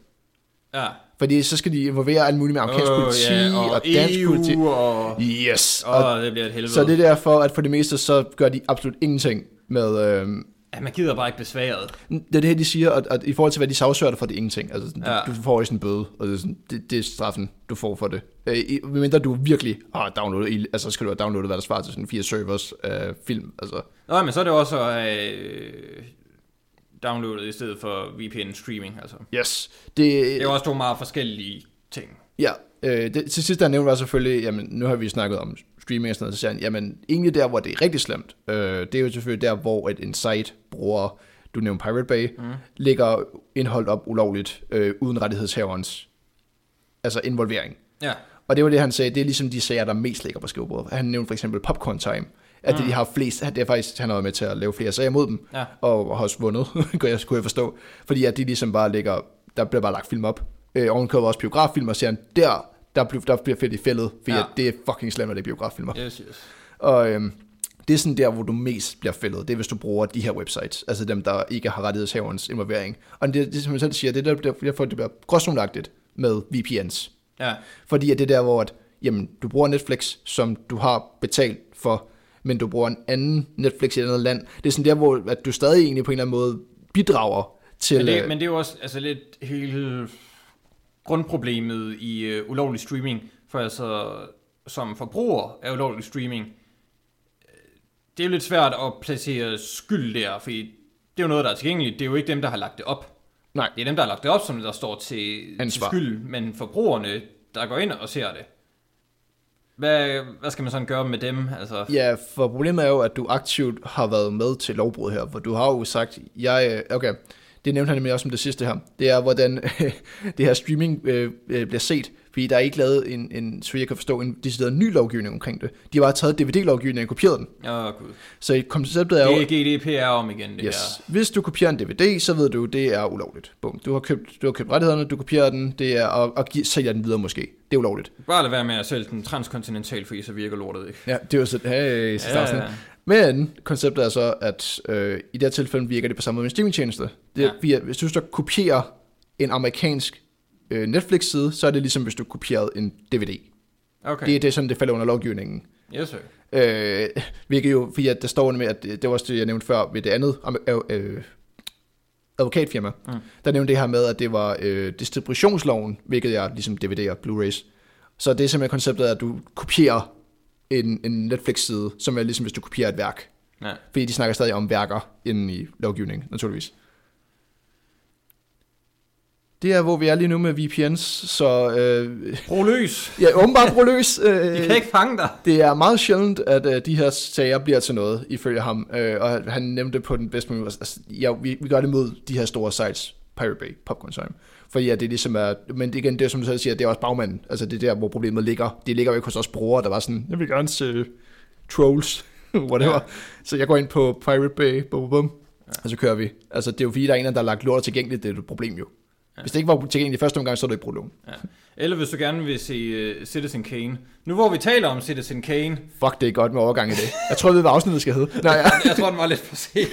Ja. Fordi så skal de involvere alt muligt med amerikansk Åh, politi ja, og, og, og dansk EU, politi. og... Yes. Og, Åh, det bliver et helvede. så det er derfor, at for det meste, så gør de absolut ingenting med... Øh, Ja, man gider bare ikke besværet. det er det her, de siger, at, at i forhold til, hvad de sagsøger dig for, det er ingenting. Altså, ja. Du, du får ikke sådan en bøde, og det er, sådan, det, det er straffen, du får for det. Øh, Medmindre du virkelig har downloadet, altså så skal du have downloadet, hvad der svarer til sådan fire servers af film. Altså, Nå, men så er det også øh, downloadet i stedet for VPN streaming. Altså. yes. Det, Det er også to meget forskellige ting. Ja, øh, det, til sidst der nævnte var selvfølgelig, jamen nu har vi snakket om streaming og sådan noget, så siger han, jamen egentlig der, hvor det er rigtig slemt, øh, det er jo selvfølgelig der, hvor et, en site bruger, du nævnte Pirate Bay, mm. lægger indhold op ulovligt, øh, uden rettighedshaverens altså involvering. Ja. Og det var det, han sagde, det er ligesom de sager, der mest ligger på skrivebordet. Han nævnte for eksempel Popcorn Time, at mm. de har flest, det er faktisk, han har været med til at lave flere sager mod dem, Ja. og har også vundet, kunne jeg, kunne jeg forstå, fordi at de ligesom bare ligger, der bliver bare lagt film op, øh, ovenkøbet også biograffilm, og siger han, der, der, bliver, der bliver fedt i fældet, fordi ja. Det er fucking slemt, at det er biograffilmer. Yes, yes. Og øhm, det er sådan der, hvor du mest bliver fældet. Det er, hvis du bruger de her websites. Altså dem, der ikke har rettighedshaverens involvering. Og det, det som jeg selv siger, det er der- derfor, det bliver gråzonagtigt med VPNs. Ja. Fordi at det er der, hvor at, jamen, du bruger Netflix, som du har betalt for, men du bruger en anden Netflix i et andet land. Det er sådan der, hvor at du stadig egentlig på en eller anden måde bidrager til... Men det, øh, men det er jo også altså, lidt hele grundproblemet i øh, ulovlig streaming. For altså, som forbruger af ulovlig streaming, øh, det er jo lidt svært at placere skyld der, fordi det er jo noget, der er tilgængeligt. Det er jo ikke dem, der har lagt det op. Nej. Det er dem, der har lagt det op, som der står til, til Ansvar. skyld, men forbrugerne, der går ind og ser det. Hvad, hvad skal man sådan gøre med dem? Altså, Ja, for problemet er jo, at du aktivt har været med til lovbrud her, for du har jo sagt, jeg, okay, det nævnte han nemlig også som det sidste her, det er, hvordan det her streaming øh, øh, bliver set, fordi der er ikke lavet en, en så jeg kan forstå, en decideret ny lovgivning omkring det. De har bare taget DVD-lovgivningen og kopieret den. åh oh, gud. Så konceptet er jo, Det er GDPR om igen, det yes, her. hvis du kopierer en DVD, så ved du, det er ulovligt. Bum. Du har købt, du har købt rettighederne, du kopierer den, det er, og, og gi- sælger den videre måske. Det er ulovligt. Bare lad være med at sælge den transkontinental, fordi så virker lortet ikke. Ja, det er jo så, hey, så ja, ja. Men konceptet er så, at øh, i det her tilfælde virker det på samme måde med en streamingtjeneste. Det, Ja. ja. hvis du så kopierer en amerikansk øh, Netflix-side, så er det ligesom hvis du kopierede en DVD. Okay, Okay. Det, det er sådan, det falder under lovgivningen. yes sir. Øh, hvilket jo, fordi at der står med, at det var også det, jeg nævnte før ved det andet øh, øh, advokatfirma. Mm. Der nævnte det her med, at det var øh, distributionsloven, hvilket er ligesom DVD'er, Blu-rays. Så det er simpelthen konceptet, at du kopierer en, en Netflix-side, som er ligesom hvis du kopierer et værk. Ja. Fordi de snakker stadig om værker inden i lovgivningen, naturligvis. Det er, hvor vi er lige nu med VPNs, så øh, Brug løs. ja, åbenbart brug løs. Øh, De kan ikke fange dig. Det er meget sjældent, at øh, de her sager bliver til noget, ifølge ham. Øh, og han nævnte det på den bedste måde. Altså, ja, vi, vi gør det mod de her store sites, Pirate Bay, Popcorn Time. For ja, det er ligesom er, men igen, det er som du selv siger, det er også bagmanden. Altså det er der, hvor problemet ligger. Det ligger jo ikke hos os brugere, der var sådan, jeg vil gerne se trolls, whatever. Ja. Så jeg går ind på Pirate Bay, bum, bum, ja. og så kører vi. Altså det er jo fordi, der er en, der har lagt lort tilgængeligt, det er et problem jo. Ja. Hvis det ikke var tilgængeligt i første omgang, så er det ikke problem. Ja. Eller hvis du gerne vil se uh, Citizen Kane. Nu hvor vi taler om Citizen Kane, Fuck, det er godt med overgang i det. Jeg tror, det er, hvad afsnittet skal hedde. Nej, ja. jeg tror, den var lidt for sent.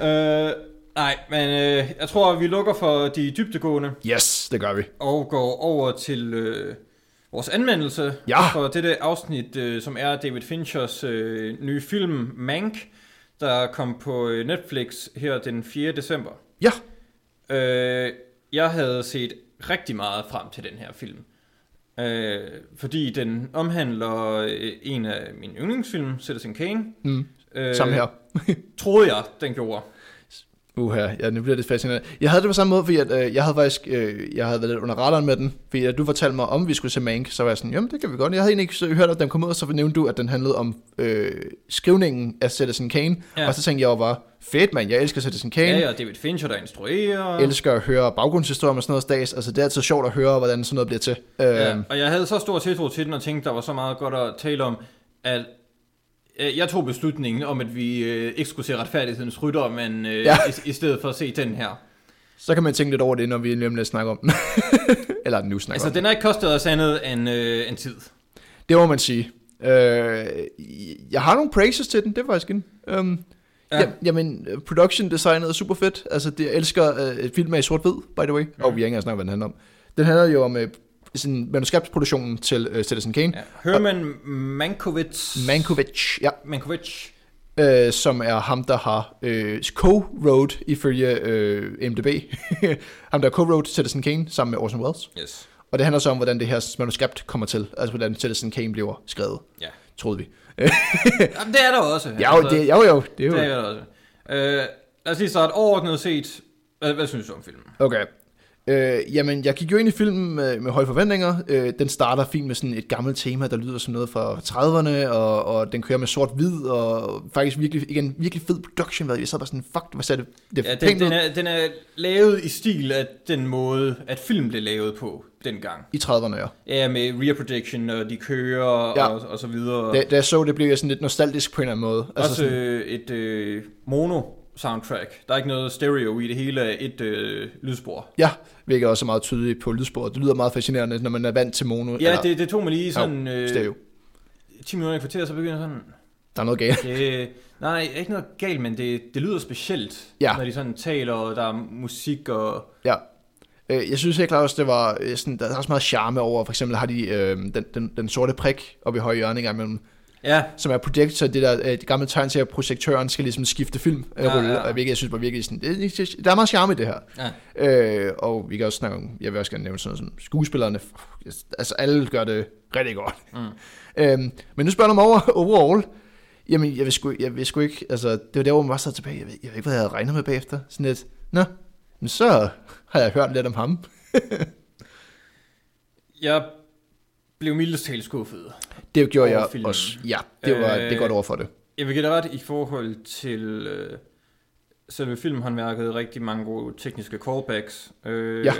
uh, nej, men uh, jeg tror, vi lukker for de dybtegående Yes, det gør vi. og går over til uh, vores anmeldelse Ja. for dette afsnit, uh, som er David Finchers uh, nye film Mank, der kom på øh, Netflix her den 4. december. Ja, Øh, jeg havde set rigtig meget frem til den her film. Øh, fordi den omhandler øh, en af mine yndlingsfilm, Citizen Kane. mm, Øh, samme her. Troede jeg, den gjorde. Uha, ja, nu bliver det fascinerende. Jeg havde det på samme måde, fordi at, øh, jeg havde faktisk, øh, jeg havde været lidt under radaren med den, fordi at du fortalte mig, om vi skulle se Mank, så var jeg sådan, jamen det kan vi godt. Jeg havde egentlig ikke hørt, at den kom ud, og så nævnte du, at den handlede om øh, skrivningen af Citizen Kane, Ja. og så tænkte jeg jo bare, fedt mand, jeg elsker Citizen Kane, Ja, ja, David Fincher, der instruerer. elsker at høre baggrundshistorier og sådan noget stads, altså det er altid sjovt at høre, hvordan sådan noget bliver til. Øh, Ja, og jeg havde så stor tiltro til den, og tænkte, der var så meget godt at tale om, at jeg tog beslutningen om, at vi øh, ikke skulle se retfærdighedens rytter, men øh, Ja. i, i stedet for at se den her. Så kan man tænke lidt over det, når vi lidt snakker om den. Eller nu snakker Altså, om den har ikke kostet os andet end, øh, end tid. Det må man sige. Øh, jeg har nogle praises til den, det er faktisk en. Um, Ja. ja. ja, jamen, øh, production designet er super fedt. Altså, det, jeg elsker et film er i sort-hvid, by the way. Mm. Og vi har ikke engang snakket, hvad den handler om. Den handler jo om uh, sådan manuskriptproduktionen til uh, Citizen Kane. Ja. Herman Mankiewicz. Mankovic, ja, Mankiewicz. øh, som er ham, der har øh, co-wrote ifølge øh, MDB. ham, der co-wrote Citizen Kane sammen med Orson Welles. Yes. Og det handler så om, hvordan det her manuskript kommer til. Altså, hvordan Citizen Kane bliver skrevet, Ja. troede vi. Jamen, det er der også. Ja, jo, det, jo, jo, det er jo. det er der også. Øh, lad os lige starte overordnet set. Hvad, hvad synes du om filmen? Okay. Øh, jamen, jeg gik jo ind i filmen med, med høje forventninger. Øh, den starter fint med sådan et gammelt tema, der lyder som noget fra 30'erne, og, og den kører med sort-hvid, og faktisk virkelig, igen, virkelig fed production. Hvad jeg sad bare sådan, fuck, hvad sagde det? det Ja, den, den, er, den er lavet i stil af den måde, at film blev lavet på dengang. I 30'erne, ja. Ja, med rear projection, og de kører, Ja. og, og så videre. Da, da jeg så det, blev jeg sådan lidt nostalgisk på en eller anden måde. Altså også sådan, øh, et øh, mono soundtrack. Der er ikke noget stereo i det hele af et øh, lydspor. Ja, hvilket også er meget tydeligt på lydsporet. Det lyder meget fascinerende, når man er vant til mono. Ja, eller det, det tog mig lige sådan øh, stereo. 10 minutter i kvarter, så begynder sådan... Der er noget galt. Det, nej, ikke noget galt, men det, det lyder specielt, Ja. når de sådan taler, og der er musik og... Ja. Øh, Jeg synes helt klart også, det var øh, sådan, der er også meget charme over, for eksempel har de øh, den, den, den sorte prik oppe i højre hjørne engang imellem, Ja, som er projektor, det der øh, det gamle tegn til, at projektøren skal ligesom skifte film, Ja, ja, rulle, ja. ja. og hvilket jeg synes var virkelig sådan, det, det, der er meget charme i det her. ja. Øh, og vi kan også snakke om, jeg vil også gerne nævne sådan noget som skuespillerne, altså alle gør det rigtig godt. Mm. Øhm, men nu spørger du mig over overall, jamen jeg vil sgu, jeg vil sgu ikke, altså det var der, hvor man var så tilbage, jeg ved, jeg ved ikke, hvad jeg havde regnet med bagefter, sådan lidt, nå, men så har jeg hørt lidt om ham. Jeg blev mildest talt skuffet. Det gjorde jeg filmen. også, ja, det var Øh, det er godt over for det. Jeg vil give dig ret i forhold til øh, selve filmhåndværket. Rigtig mange gode tekniske callbacks øh, Ja.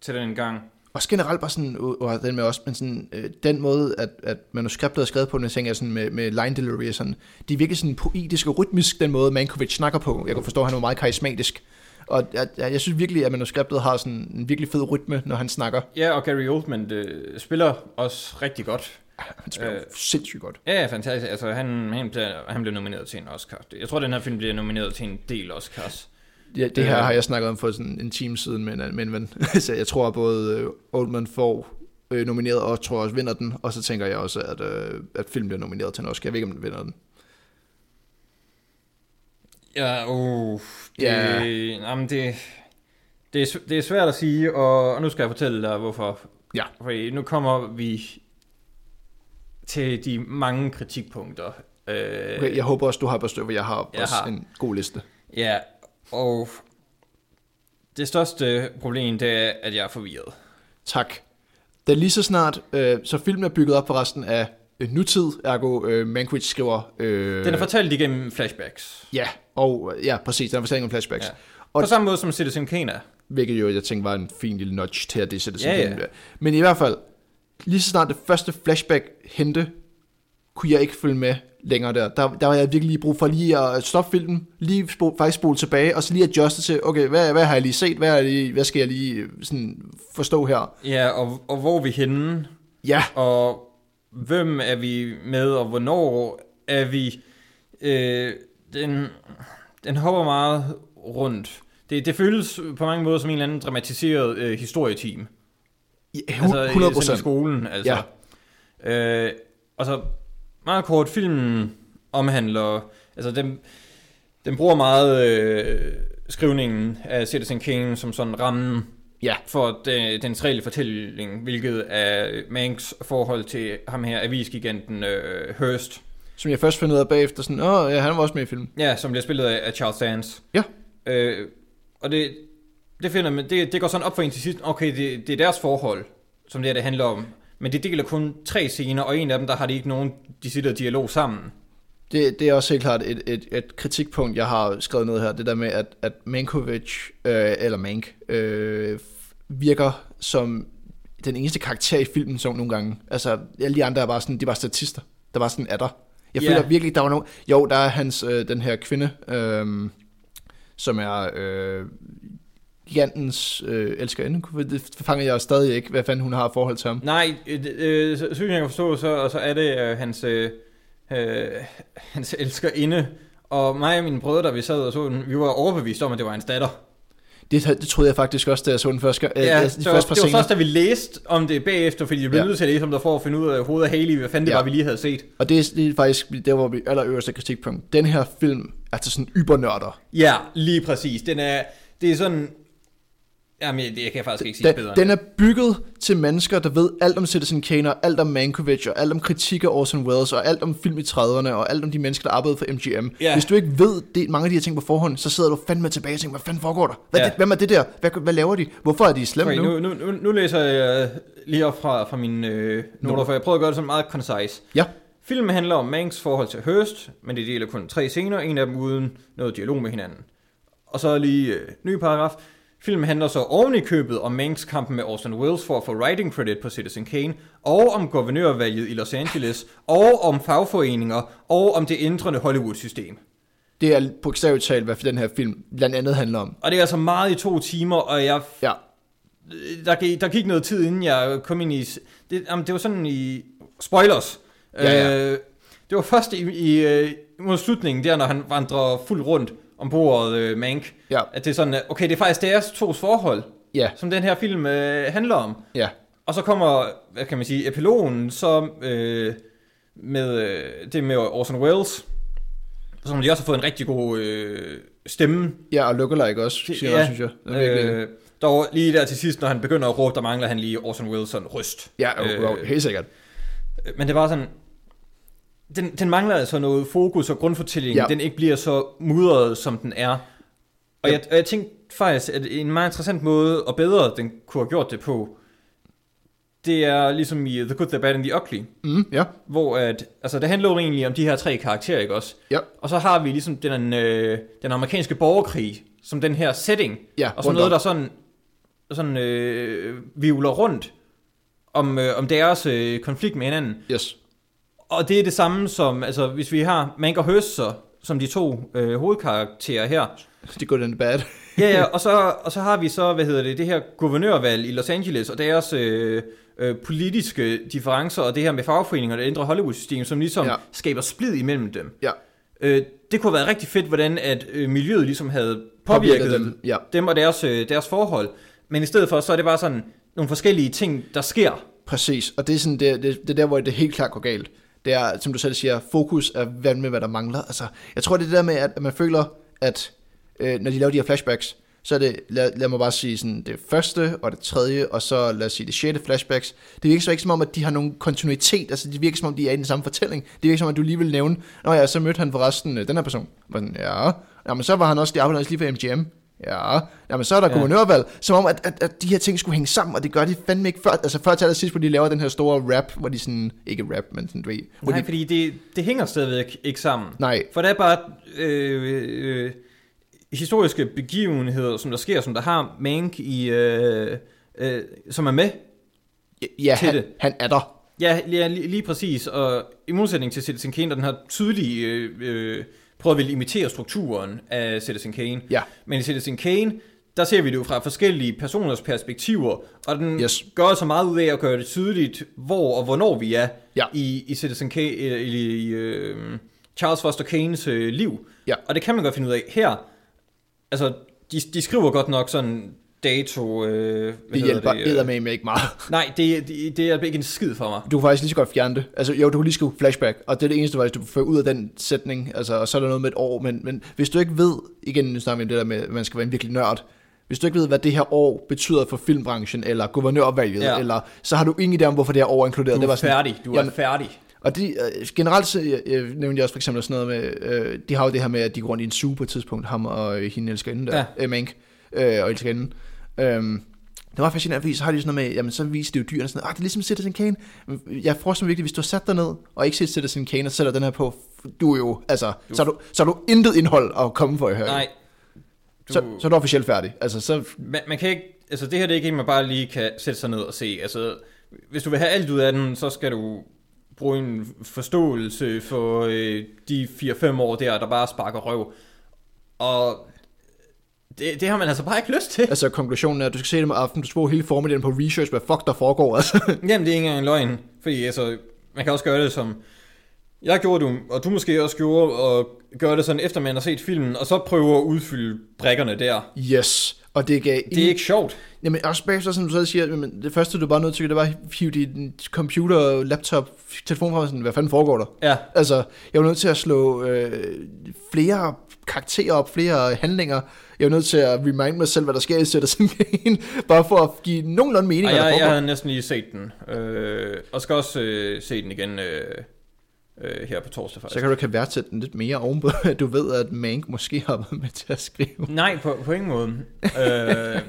til den gang. Også generelt bare sådan, og og den med også, men sådan, øh, den måde, at, at manuskriptet er skrevet på, tænker jeg sådan med, med line delivery og sådan, de er virkelig sådan poetisk og rytmisk, den måde Mankovic snakker på. Jeg kan forstå, at han er meget karismatisk. Og jeg, jeg, jeg synes virkelig, at manuskriptet har sådan en virkelig fed rytme, når han snakker. Ja, og Gary Oldman øh, spiller også rigtig godt. Han spiller Øh. øh. sindssygt godt. Ja, fantastisk. Altså, han, han, bliver, han blev nomineret til en Oscar. Jeg tror, den her film bliver nomineret til en del Oscars. Ja, det her Øh. har jeg snakket om for sådan en time siden med en, med en ven. så jeg tror, at både øh, Oldman får øh, nomineret, og tror også vinder den. Og så tænker jeg også, at, øh, at film bliver nomineret til en Oscar. Jeg ved ikke, om den vinder den. Ja, uh, det, Ja. Jamen, det, det, er, det er svært at sige, og, og nu skal jeg fortælle dig, hvorfor. Ja. For nu kommer vi til de mange kritikpunkter. Øh, Okay, jeg håber også, du har stykker, jeg har Jeg også har. en god liste. Ja, og Det største problem, det er, at jeg er forvirret. Tak. Da lige så snart, øh, så filmen er bygget op for resten af nutid, ergo øh, Mankiewicz skriver... Øh, Den er fortalt igennem flashbacks. Ja, og ja, præcis, den er fortælling om flashbacks. Ja. Og- På samme måde som Citizen Kane er. Hvilket jo, jeg tænkte, var en fin lille notch til, at det sig Ja, ja. Men i hvert fald, lige så snart det første flashback hente, kunne jeg ikke følge med længere der. Der, der var jeg virkelig lige brug for lige at stoppe filmen, lige spole, faktisk spole tilbage, og så lige adjuste til, okay, hvad, hvad har jeg lige set, hvad, er lige, hvad skal jeg lige øh, sådan forstå her? Ja, og, og hvor er vi henne? Ja, Og hvem er vi med, og hvornår er vi... Øh, den, den hopper meget rundt. Det, det føles på mange måder som en eller anden dramatiseret øh, historieteam. altså, 100 sådan i skolen, altså. Ja. Øh, og så meget kort, filmen omhandler, altså den, den bruger meget øh, skrivningen af Citizen Kane som sådan rammen Ja. for den, den reelle fortælling, hvilket er Manks forhold til ham her, avisgiganten øh, Hearst, Som jeg først fandt ud af bagefter, sådan, åh, ja, han var også med i filmen. ja, som bliver spillet af, af Charles Dance. Ja. Øh, og det, det, finder man, det, det går sådan op for en til sidst, okay, det, det er deres forhold, som det her det handler om. Men det deler kun tre scener, og en af dem, der har de ikke nogen decideret dialog sammen. Det, det er også helt klart et, et, et kritikpunkt, jeg har skrevet ned her. Det der med, at, at Mankovic, øh, eller Mank, øh, virker som den eneste karakter i filmen, som nogle gange. Altså, alle de andre er bare sådan, de var statister. Der var sådan er der. Jeg Ja. føler virkelig, der var nogen... Jo, der er hans, øh, den her kvinde, øh, som er øh, gigantens øh, elskerinde. Det fanger jeg stadig ikke, hvad fanden hun har forhold til ham. Nej, øh, øh, vidt jeg kan forstå, så, så er det øh, hans, øh, øh, hans elskerinde. Og mig og mine brødre, der vi sad og så den, vi var overbevist om, at det var hans datter. Det, det troede jeg faktisk også, da jeg så den første øh, Ja, de så, første par det var først, da vi læste om det bagefter, fordi vi blev Ja. nødt til at læse om det for at finde ud af hovedet af Haley, hvad fanden det Ja. var, vi lige havde set. Og det er, det er faktisk der, hvor vi allerøverste kritikpunkt. Den her film er til sådan ybernørder. Ja, lige præcis. Den er, det er sådan... Jamen, det jeg kan jeg faktisk ikke sige Den, bedre. den er bygget til mennesker, der ved alt om Citizen Kane, og alt om Mankovic, og alt om kritik af Orson Welles, og alt om film i 30'erne, og alt om de mennesker, der arbejdede for MGM. Ja. Hvis du ikke ved det, mange af de her ting på forhånd, så sidder du fandme tilbage og tænker, hvad fanden foregår der? Hvad, Ja. det, hvem er det der? Hvad, hvad laver de? Hvorfor er de slemme Okay, nu? nu, nu, nu, læser jeg lige op fra, fra mine øh, noter, for jeg prøver at gøre det sådan meget concise. Ja, Filmen handler om Manks forhold til Hearst, men det deler kun tre scener, en af dem uden noget dialog med hinanden. Og så lige øh, ny paragraf. Filmen handler så oven i købet om Manks kampen med Orson Welles for at få writing credit på Citizen Kane, og om guvernørvalget i Los Angeles, og om fagforeninger, og om det ændrende Hollywood-system. det er bogstaveligt talt, hvad den her film blandt andet handler om. Og det er altså meget i to timer, og jeg Ja, der, gik- der gik noget tid, inden jeg kom ind i... Det, jamen, det var sådan i... Spoilers. Ja, ja. Øh, det var først i, i øh, mod slutningen, der når han vandrer fuldt rundt om bordet øh, Mank, ja, at det er sådan, øh, okay, det er faktisk deres tos forhold, ja, som den her film øh, handler om. ja. Og så kommer, hvad kan man sige, epilogen så øh, med øh, det med Orson Welles, som de også har fået en rigtig god øh, stemme Ja, og lookalike også, siger ja, jeg, synes jeg. Det er virkelig- Øh, dog lige der til sidst, når han begynder at råbe, der mangler han lige Orson Welles sådan røst. ja, jo, jo, helt sikkert. Men det var sådan, den, den mangler altså noget fokus og grundfortælling, Ja. den ikke bliver så mudret, som den er. Og, Ja. jeg, og jeg tænkte faktisk, at en meget interessant måde, og bedre den kunne have gjort det på, det er ligesom i The Good, The Bad and The Ugly, Mm, ja, hvor at, altså det handler jo egentlig om de her tre karakterer, ikke også? ja, Og så har vi ligesom den, øh, den amerikanske borgerkrig, som den her setting, ja. og så noget, der sådan, sådan øh, vivler rundt om, øh, om deres øh, konflikt med hinanden. Yes. Og det er det samme som, altså hvis vi har Mank og så, som de to øh, hovedkarakterer her. Er good and bad. Ja, ja, og så, og så har vi så, hvad hedder det, det her guvernørvalg i Los Angeles, og deres øh, øh, politiske differencer, og det her med fagforeninger og det ændre Hollywood-system, som ligesom Ja. skaber splid imellem dem. Ja. Øh, det kunne have været rigtig fedt, hvordan at øh, miljøet ligesom havde Påvirket påvirket dem, dem, ja. dem og deres, øh, deres forhold. Men i stedet for, så er det bare sådan nogle forskellige ting, der sker. Præcis, og det er, sådan, det, det, det er der, hvor det helt klart går galt. Det er, som du selv siger, fokus er hvad med, hvad der mangler. Altså, jeg tror, det er det der med, at man føler, at øh, når de laver de her flashbacks, så er det, lad, lad mig bare sige, sådan, det første og det tredje, og så lad os sige det sjette flashbacks. Det virker så ikke som om, at de har nogen kontinuitet, altså det virker som om, de er i den samme fortælling. Det virker som om, at du lige vil nævne, når ja, så mødte han forresten øh, den her person. Men, ja, ja, men så var han også, de arbejdede også lige for MGM. Ja, jamen så er der Ja. guvernørvalg, som om, at, at, at de her ting skulle hænge sammen, og det gør de fandme ikke før, altså før til allersidst, hvor de laver den her store rap, hvor de sådan, ikke rap, men sådan, du ved, Nej, de, fordi det, det hænger stadigvæk ikke sammen. nej, For det er bare øh, øh, historiske begivenheder, som der sker, som der har Mank i, øh, øh, som er med. ja, til han, det. han er der, Ja, lige, lige præcis. Og i modsætning til Citizen Kane, der den har tydelige øh, øh, prøver at ville imitere strukturen af Citizen Kane. ja, Men i Citizen Kane, der ser vi det jo fra forskellige personers perspektiver, og den Yes. gør så meget ud af at gøre det tydeligt, hvor og hvornår vi er Ja. i, i Citizen Kane, i, i øh, Charles Foster Kanes øh, liv. Ja. Og det kan man godt finde ud af. Her, altså, de, de skriver godt nok sådan dato... Øh, hvad det hjælper det, øh, eddermame ikke meget. Nej, det, det, det er ikke en skid for mig. Du kan faktisk lige så godt fjerne det. Altså, jo, du kan lige skrive flashback, og det er det eneste, hvis du får ud af den sætning, altså, og så er der noget med et år, men, men hvis du ikke ved, igen, nu snakker vi om det der med, at man skal være en virkelig nørd, hvis du ikke ved, hvad det her år betyder for filmbranchen, eller guvernørvalget, Ja. eller, så har du ingen idé om, hvorfor det her år er inkluderet. Du det er var sådan, færdig. Du er Jamen- færdig. Og de, øh, generelt så, øh, øh, nævnte jeg også for eksempel sådan noget med, øh, de har jo det her med, at de går rundt i en zoo på et tidspunkt, ham og øh, hende elskerinden der, Ja. øh, Mank, øh, og elskerinden. Øhm, det var fascinerende, fordi så har de sådan noget med, jamen så viser det jo dyrene sådan noget, ah, det er ligesom Citizen Kane. Jeg forestiller mig virkelig, hvis du har sat dig ned, og ikke set Citizen Kane, og sætter den her på, du er jo, altså, Du- så, er du, så er du intet indhold at komme for at høre. Nej. Du, Så, så er du officielt færdig. Altså, så, man, man kan ikke, altså det her det er ikke en, man bare lige kan sætte sig ned og se. Altså, hvis du vil have alt ud af den, så skal du bruge en forståelse for øh, de 4-5 år der, der bare sparker røv. Og det, det har man altså bare ikke lyst til. altså konklusionen er, at du skal se det om aftenen, du skal bruge hele formiddagen på research, hvad fuck der foregår, altså. Jamen, det er ikke engang en løgn. Fordi altså, man kan også gøre det som... Jeg gjorde det, og du måske også gjorde, og gøre det sådan, efter man har set filmen, og så prøve at udfylde brækkerne der. Yes, og det gav Det er ikke sjovt. Jamen også bagefter, som du så siger, jamen, det første du bare nødt til, det var at hive din computer, laptop, telefon fra, sådan, hvad fanden foregår der? Ja, Altså, jeg var nødt til at slå øh, flere karakterer op, flere handlinger. Jeg var nødt til at remind mig selv, hvad der sker i Citizen Kane, bare for at give nogenlunde mening, der jeg, jeg havde næsten lige set den. Øh, og skal også øh, se den igen øh, øh, her på torsdag Så faktisk. kan du kan værdsætte den lidt mere ovenpå, at du ved, at Mank måske har været med til at skrive. Nej, på, på ingen måde. øh,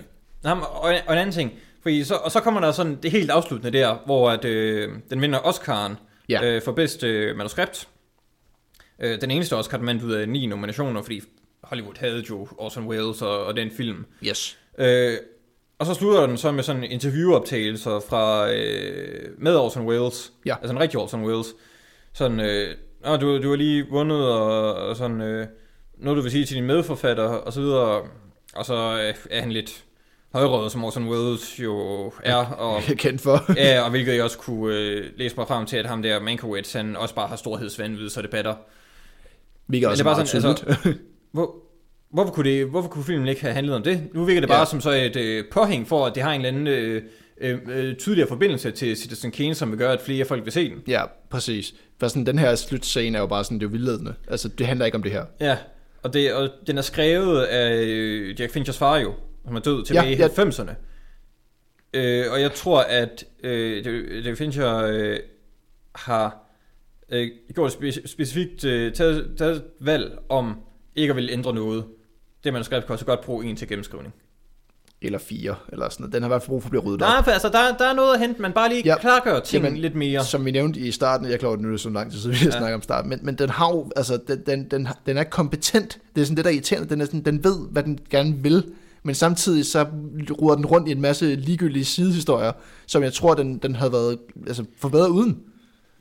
og, og en anden ting. Fordi så, og så kommer der sådan det helt afsluttende der, hvor at, øh, den vinder Oscar'en Ja. øh, for bedst øh, manuskript. Øh, den eneste Oscar, vandt ud af ni nominationer, fordi Hollywood havde jo Orson Welles og, og den film. Yes. Øh, og så slutter den så med sådan interviewoptagelser fra, øh, med Orson Welles. Ja. Altså en rigtig Orson Welles. Sådan, øh, Nå, du, du har lige vundet, og, og sådan, øh, noget du vil sige til din medforfatter, og så videre. Og så øh, er han lidt højrøget, som Orson Welles jo er, og, Jeg er kendt for. ja, og hvilket jeg også kunne øh, læse mig frem til, at ham der Mankiewicz, han også bare har storhedsvandvid, så det batter. Hvilket Men også det er bare sådan, tydeligt. altså, hvor, hvorfor, kunne det, hvorfor kunne filmen ikke have handlet om det? Nu virker det bare Ja. som så et øh, påhæng for, at det har en eller anden øh, øh, øh, tydeligere forbindelse til Citizen Kane, som vil gøre, at flere folk vil se den. Ja, præcis. For sådan, den her slutscene er jo bare sådan, det er jo vildledende. Altså, det handler ikke om det her. Ja, og, det, og den er skrevet af øh, Jack Finchers far jo, som er død tilbage Ja, i ja. 90'erne. Øh, og jeg tror, at øh, Jack Fincher øh, har øh, gjort spe- specifikt øh, taget, taget et valg om ikke at ville ændre noget. Det manuskript kan også godt bruge en til gennemskrivning. Eller fire, eller sådan noget. Den har i hvert fald brug for at blive ryddet op. Nej, for altså, der, der er noget at hente, man bare lige Ja. klargør ting Jamen, lidt mere. Som vi nævnte i starten, jeg er klar over, at nu det så lang tid siden, vi Ja. snakket om starten, men, men den har jo, altså, den, den, den, den er kompetent. Det er sådan det, der er irriterende. Den, er sådan, den ved, hvad den gerne vil, men samtidig så ruder den rundt i en masse ligegyldige sidehistorier, som jeg tror, den, den havde været altså, forbedret uden.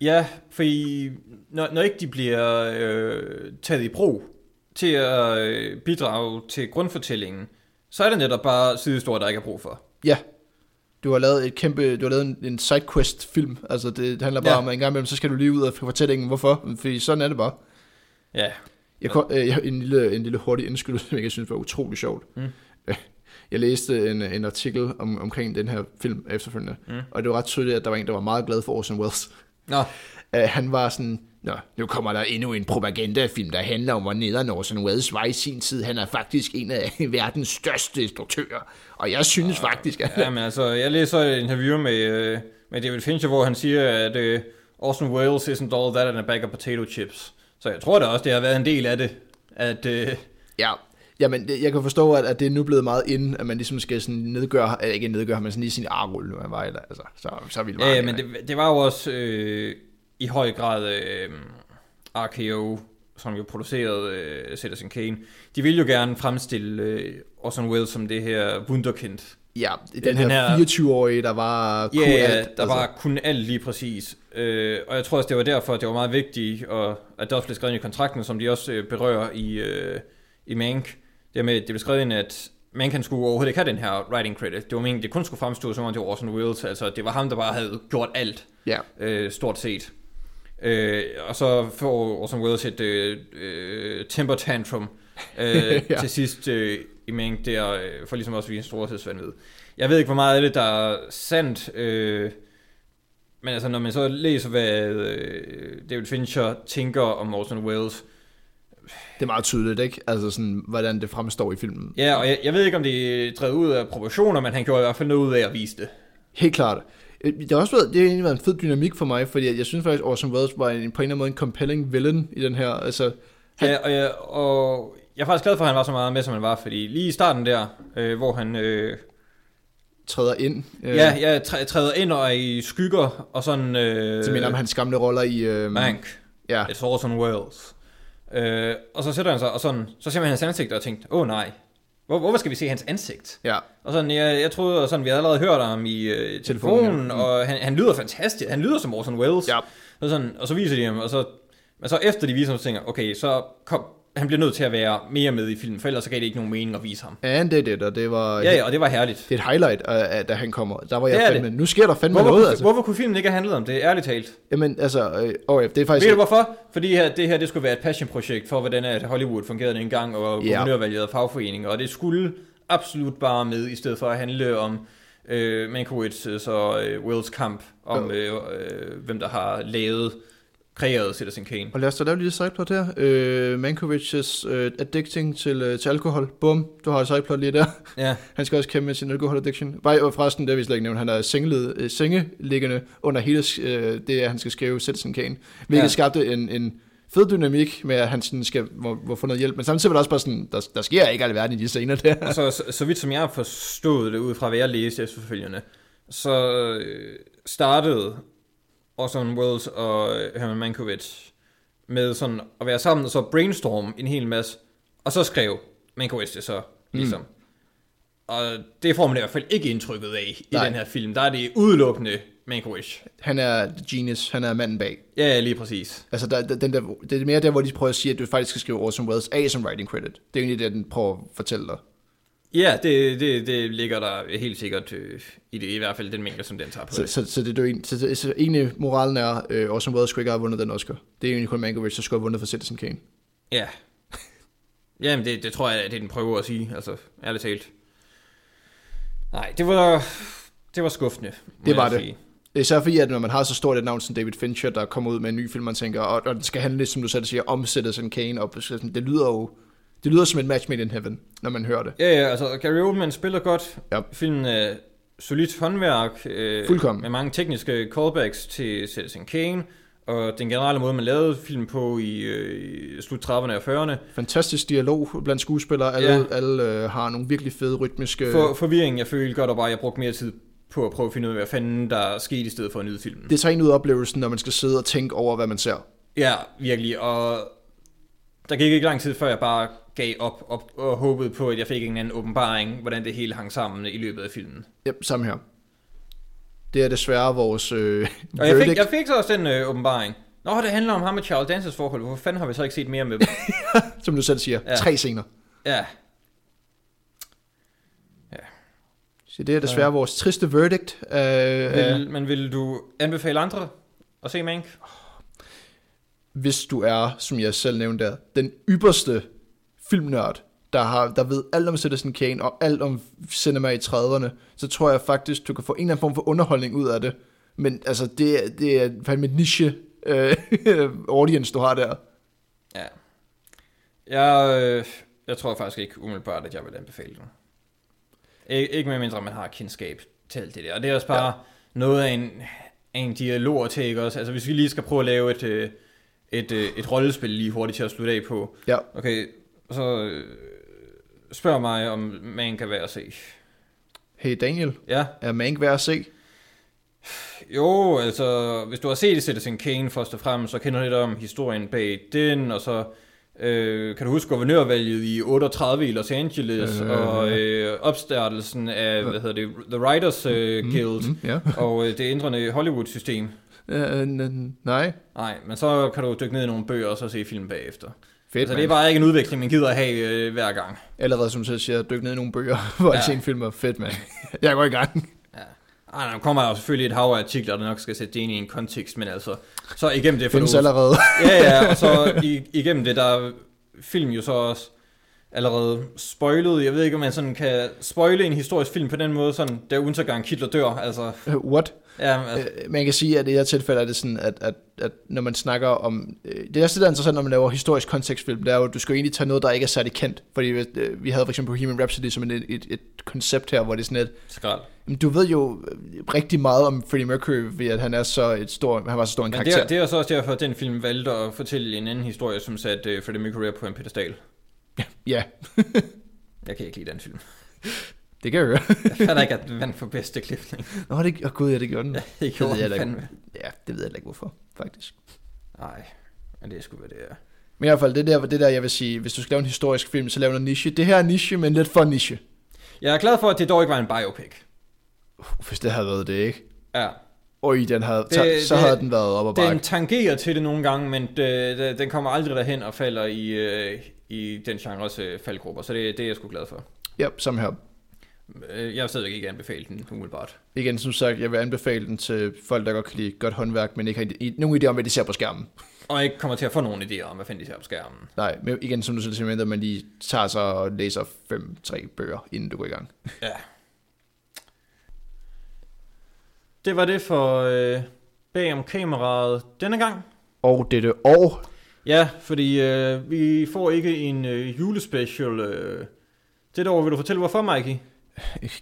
Ja, fordi når, når ikke de bliver øh, taget i brug til at øh, bidrage til grundfortællingen, så er det netop bare sidehistorier, der ikke er brug for. Ja, du har lavet et kæmpe, du har lavet en, en sidequest film, altså det handler bare Ja. om, at en gang imellem, så skal du lige ud af fortællingen, hvorfor, fordi sådan er det bare. Ja, Jeg, kom, øh, jeg en lille, en lille hurtig indskydelse, som jeg synes var utrolig sjovt. Mm. Jeg læste en, en artikel om, omkring den her film efterfølgende, mm. og det var ret tydeligt, at der var en, der var meget glad for Orson Welles. Nå, Uh, han var sådan, Nå, nu kommer der endnu en propagandafilm, der handler om, hvor nederen Orson Welles var i sin tid. Han er faktisk en af verdens største instruktører, og jeg synes faktisk, at... ja, men altså, jeg læser et interview med, øh, med David Fincher, hvor han siger, at øh, Orson Welles isn't all that and a bag of potato chips. Så jeg tror da også, det har været en del af det, at... Øh, Ja, Jamen, jeg kan forstå, at, at det er nu blevet meget ind, at man ligesom skal sådan nedgøre, ikke nedgøre, men sådan lige sin arrulle, nu han var der, altså, så, så vil Ja, ja, men det, det var jo også øh, i høj grad øh, RKO, som jo producerede øh, Citizen Kane. De ville jo gerne fremstille øh, Orson Welles som det her wunderkind. Ja, den, den her, her- 24-årige, der var Ja, kunne ja, alt, altså. der var kun alt lige præcis. Øh, og jeg tror også, det var derfor, at det var meget vigtigt, og at det også blev skrevet ind i kontrakten, som de også øh, berører i, øh, i Mank. Det med, det blev skrevet ind, at Mank han skulle overhovedet ikke have den her writing credit. Det var meningen, det kun skulle fremstå, som om det var Orson Welles. Altså, det var ham, der bare havde gjort alt, Ja, øh, stort set. Øh, og så får Orson Welles et øh, øh, temper tantrum øh, Ja. til sidst øh, i Mank der, øh, for ligesom også at vise storhedsvandvid. Jeg ved ikke, hvor meget af det, der er sandt, øh, men altså, når man så læser, hvad øh, David Fincher tænker om Orson Welles, det er meget tydeligt, ikke? Altså sådan, hvordan det fremstår i filmen. ja, og jeg, jeg ved ikke, om det er drevet ud af proportioner, men han gjorde i hvert fald noget ud af at vise det. Helt klart. Øh, Det har også været, det har egentlig været en fed dynamik for mig, fordi jeg synes faktisk, Orson Welles var en, på en eller anden måde en compelling villain i den her. Altså, Han- Ja, og jeg, og jeg er faktisk glad for, at han var så meget med, som han var, fordi lige i starten der, øh, hvor han... Øh, træder ind. Øh, Ja, træ- træder ind og er i skygger, og sådan... Øh, Så mener om hans gamle roller i... Øh, Mank. Ja, It's Orson Welles. Øh, og så sætter han sig, og sådan, så ser man hans ansigt, og tænkte, åh oh, nej, hvor, hvorfor skal vi se hans ansigt? ja. Og sådan, jeg, jeg troede, sådan, vi havde allerede hørt ham i øh, telefonen, Telefonen, ja. Mm. og han, han lyder fantastisk, han lyder som Orson Welles. Ja. Og, sådan, og så viser de ham, og så, men så efter de viser ham, så tænker okay, så kom, han bliver nødt til at være mere med i filmen, for ellers så gav det ikke nogen mening at vise ham. And det er det, og det var... Ja, ja, og det var herligt. Det er et highlight, af, da han kommer. Der var jeg Det fandme... Nu sker der fandme Hvorfor, noget, kunne, altså. hvorfor kunne filmen ikke have handlet om det, ærligt talt? Jamen, altså... Øh, oh, ja, det er faktisk... Ved du hvorfor? Fordi her, det her det skulle være et passionprojekt for, hvordan at Hollywood fungerede engang, og Ja. guvernørvalget og fagforeninger, og det skulle absolut bare med, i stedet for at handle om øh, Mankiewicz og øh, Wills kamp, om øh, øh, hvem der har lavet, kreeret Citizen Kane. Og lad os da lave et lille sideplot her. Øh, Mankovic's øh, addicting til, øh, til alkohol. Bum, du har et sideplot lige der. Ja, Han skal også kæmpe med sin alkohol addiction. Bare, og forresten, det har vi slet ikke nævnt. Han er sengelet, øh, sengeliggende under hele øh, det, at han skal skrive Citizen Kane. Hvilket ja. Ja. skabte en, en fed dynamik med, at han sådan skal må, må få noget hjælp. Men samtidig var det også bare sådan, der, der sker ikke alverden i de scener der. og så, så, så vidt som jeg har forstået det, ud fra hvad jeg læste efterfølgende, så øh, startede Orson Welles og øh, Herman Mankiewicz med sådan at være sammen og så brainstorm en hel masse, og så skrev Mankiewicz det så ligesom. Mm. Og det får man i hvert fald ikke indtrykket af i Nej. den her film. Der er det udelukkende Mankiewicz. Han er the genius. Han er manden bag. Ja, lige præcis. Altså, der, der, den der, det er mere der, hvor de prøver at sige, at du faktisk skal skrive Orson Welles af som writing credit. Det er egentlig det, den prøver at fortælle dig. Ja, det, det, det ligger der helt sikkert øh, i det, i hvert fald den mængde, som den tager på Så, så, så, det, er jo en, så, så, så egentlig moralen er, øh, Orson Welles skulle ikke have vundet den Oscar. Det er egentlig kun Mankiewicz, der skulle have vundet for Citizen Kane. Ja. Jamen, det, det tror jeg, det er den prøver at sige, altså, ærligt talt. Nej, det var, det var skuffende. Det var det. Sige. Især fordi, at når man har så stort et navn som David Fincher, der kommer ud med en ny film, man tænker, og, og det skal handle, som du selv siger, om Citizen Kane, og det lyder jo det lyder som et match made in heaven, når man hører det. Ja, ja, altså, Gary Oldman spiller godt. Ja. Filmen er solidt håndværk. Øh, Fuldkommen. Med mange tekniske callbacks til Citizen Kane. Og den generelle måde, man lavede film på i, øh, i slut 30'erne og 40'erne. Fantastisk dialog blandt skuespillere, alle, Ja. alle øh, har nogle virkelig fede rytmiske... For, forvirring, jeg følte godt, og bare, jeg brugte mere tid på at prøve at finde ud af, hvad fanden der skete, i stedet for at nyde filmen. Det tager en ud af oplevelsen, når man skal sidde og tænke over, hvad man ser. Ja, virkelig. Og der gik ikke lang tid, før jeg bare gav op, op og håbede på, at jeg fik en anden åbenbaring, hvordan det hele hang sammen i løbet af filmen. Ja, samme her. Det er desværre vores øh, Og jeg fik, jeg fik så også den øh, åbenbaring. Nå, det handler om ham og Charles Dances forhold. Hvorfor fanden har vi så ikke set mere med dem? som du selv siger, ja. Ja. tre scener. ja, Så det er desværre ja. vores triste verdict. Uh, vil, men vil du anbefale andre at se Mank? hvis du er, som jeg selv nævnte der, den ypperste filmnørd, der, har, der ved alt om Citizen Kane og alt om cinema i 30'erne, så tror jeg faktisk, du kan få en eller anden form for underholdning ud af det. Men altså, det, er- det er fandme et niche øh, audience, du har der. Ja. Jeg, øh, jeg tror faktisk ikke umiddelbart, at jeg vil anbefale den. Ik- ikke med mindre, man har kendskab til alt det der. Og det er også bare ja. noget af en, af en dialog at tage også. Altså hvis vi lige skal prøve at lave et, øh, et, øh, et rollespil lige hurtigt til at slutte af på. Ja. Okay, så, øh, spørger mig, om man kan være at se. Hey Daniel, Ja, er Mank værd at se? jo, altså, hvis du har set Citizen Kane først og fremmest, så kender du lidt om historien bag den, og så øh, kan du huske guvernørvalget i 38 i Los Angeles, Øh, øh, og øh, opstartelsen af, hvad hedder det, The Writers øh, Guild, Mm, ja. og øh, det ændrende Hollywood-system. Øh, n- nej, Nej, men så kan du dykke ned i nogle bøger og så se film bagefter. Fedt Altså, man. det er bare ikke en udvikling, man gider at have øh, hver gang. Allerede som du selv siger, dykke ned i nogle bøger, hvor jeg Ja. ser en film er fedt, mand. Jeg går i gang. Ja. Ej, der kommer jo selvfølgelig et hav af artikler, der nok skal sætte det ind i en kontekst, men altså, så igennem det Findes du... allerede. Ja, ja, og så igennem det, der er film jo så også allerede spoilet. Jeg ved ikke, om man sådan kan spoile en historisk film på den måde, sådan, der uden så gang Hitler dør, altså... What? Ja, altså, Øh, Man kan sige, at i det her tilfælde er det sådan, at, at, at når man snakker om... øh, Det er også det, der er interessant, når man laver historisk kontekstfilm, det er jo, at du skal jo egentlig tage noget, der ikke er særlig kendt. Fordi øh, vi havde for eksempel Bohemian Rhapsody som et, et, et koncept her, hvor det er sådan et... skrald. Du ved jo rigtig meget om Freddie Mercury, ved at han er så et stor, han var så stor en Men karakter. det, er, det er så også derfor, at den film valgte at fortælle en anden historie, som satte Freddie Mercury på en pedestal. Ja, Jeg kan ikke lide den film. det kan jeg høre. Jeg fatter ikke, at den vandt for bedste klipning. Nå, det, oh, gud, ja, det gjorde den. Det ved gjorde jeg jeg da ikke. fandme. Ja, det ved jeg ikke hvorfor, faktisk. Nej, men det er sgu, hvad det er. Men i hvert fald, det der, det der, jeg vil sige, hvis du skal lave en historisk film, så lav noget niche. Det her er niche, men lidt for niche. Jeg er glad for, at det dog ikke var en biopic. Hvis det havde været det, ikke? Ja, Oj, den havde, Det- det, så det- havde den været op og bakke. Den tangerer til det nogle gange, men det, det, den kommer aldrig derhen og falder i, øh, i den genres øh, faldgrupper, så det, det er jeg sgu glad for. Ja, som her. Øh, Jeg vil stadigvæk ikke anbefale den umiddelbart. Igen, som sagt, jeg vil anbefale den til folk, der godt kan lide godt håndværk, men ikke har nogen idé om, hvad de ser på skærmen. Og ikke kommer til at få nogen idéer om, hvad fanden de ser på skærmen. Nej, men igen, som du selv siger, at man lige tager sig og læser fem-tre bøger, inden du går i gang. Ja. Det var det for øh, bag om kameraet denne gang. Og dette år, Ja, fordi øh, vi får ikke en øh, julespecial. Øh. Dette år vil du fortælle, hvorfor, Mikey?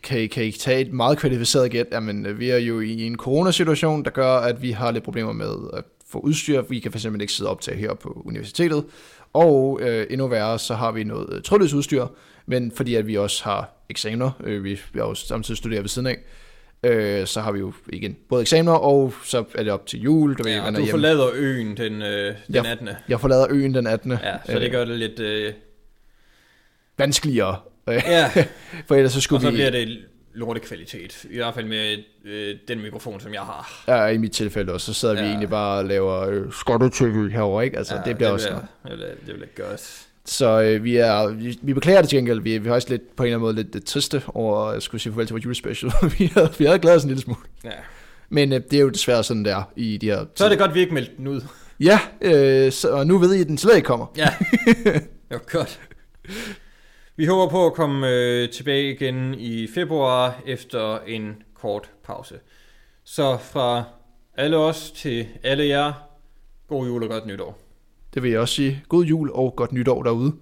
Kan kan I tage et meget kvalificeret gæt? Jamen, øh, vi er jo i en coronasituation, der gør, at vi har lidt problemer med at få udstyr. Vi kan fx ikke sidde og optage her på universitetet. Og øh, endnu værre, så har vi noget øh, trådløst udstyr, men fordi at vi også har eksamener, øh, vi, vi har jo samtidig studeret ved siden af, øh, så har vi jo igen både eksamener, og så er det op til jul. Du ved, Ja, man du er hjemme. forlader øen den, øh, den Ja. 18. Jeg forlader øen den 18. Ja, så det gør det lidt... Øh, vanskeligere. Ja, For ellers så og skulle så vi, bliver det lortekvalitet. I hvert fald med øh, den mikrofon, som jeg har. ja, i mit tilfælde også, så sidder ja. vi egentlig bare og laver øh, skotte-tv herovre, ikke? Altså, ja, det bliver det også... bliver, det bliver, det bliver godt. Så øh, vi, er, vi, vi beklager det til gengæld. Vi, vi har også lidt, på en eller anden måde lidt, lidt triste over at skulle sige farvel til vores julespecial. vi, havde, vi havde glædet os en lille smule. Ja. Men øh, det er jo desværre sådan, der i de her Så er det godt, vi ikke meldte den ud. Ja, øh, så, og nu ved I, at den slet ikke kommer. Ja, det var godt. Vi håber på at komme øh, tilbage igen i februar efter en kort pause. Så fra alle os til alle jer, god jul og godt nytår. Det vil jeg også sige. God jul og godt nytår derude.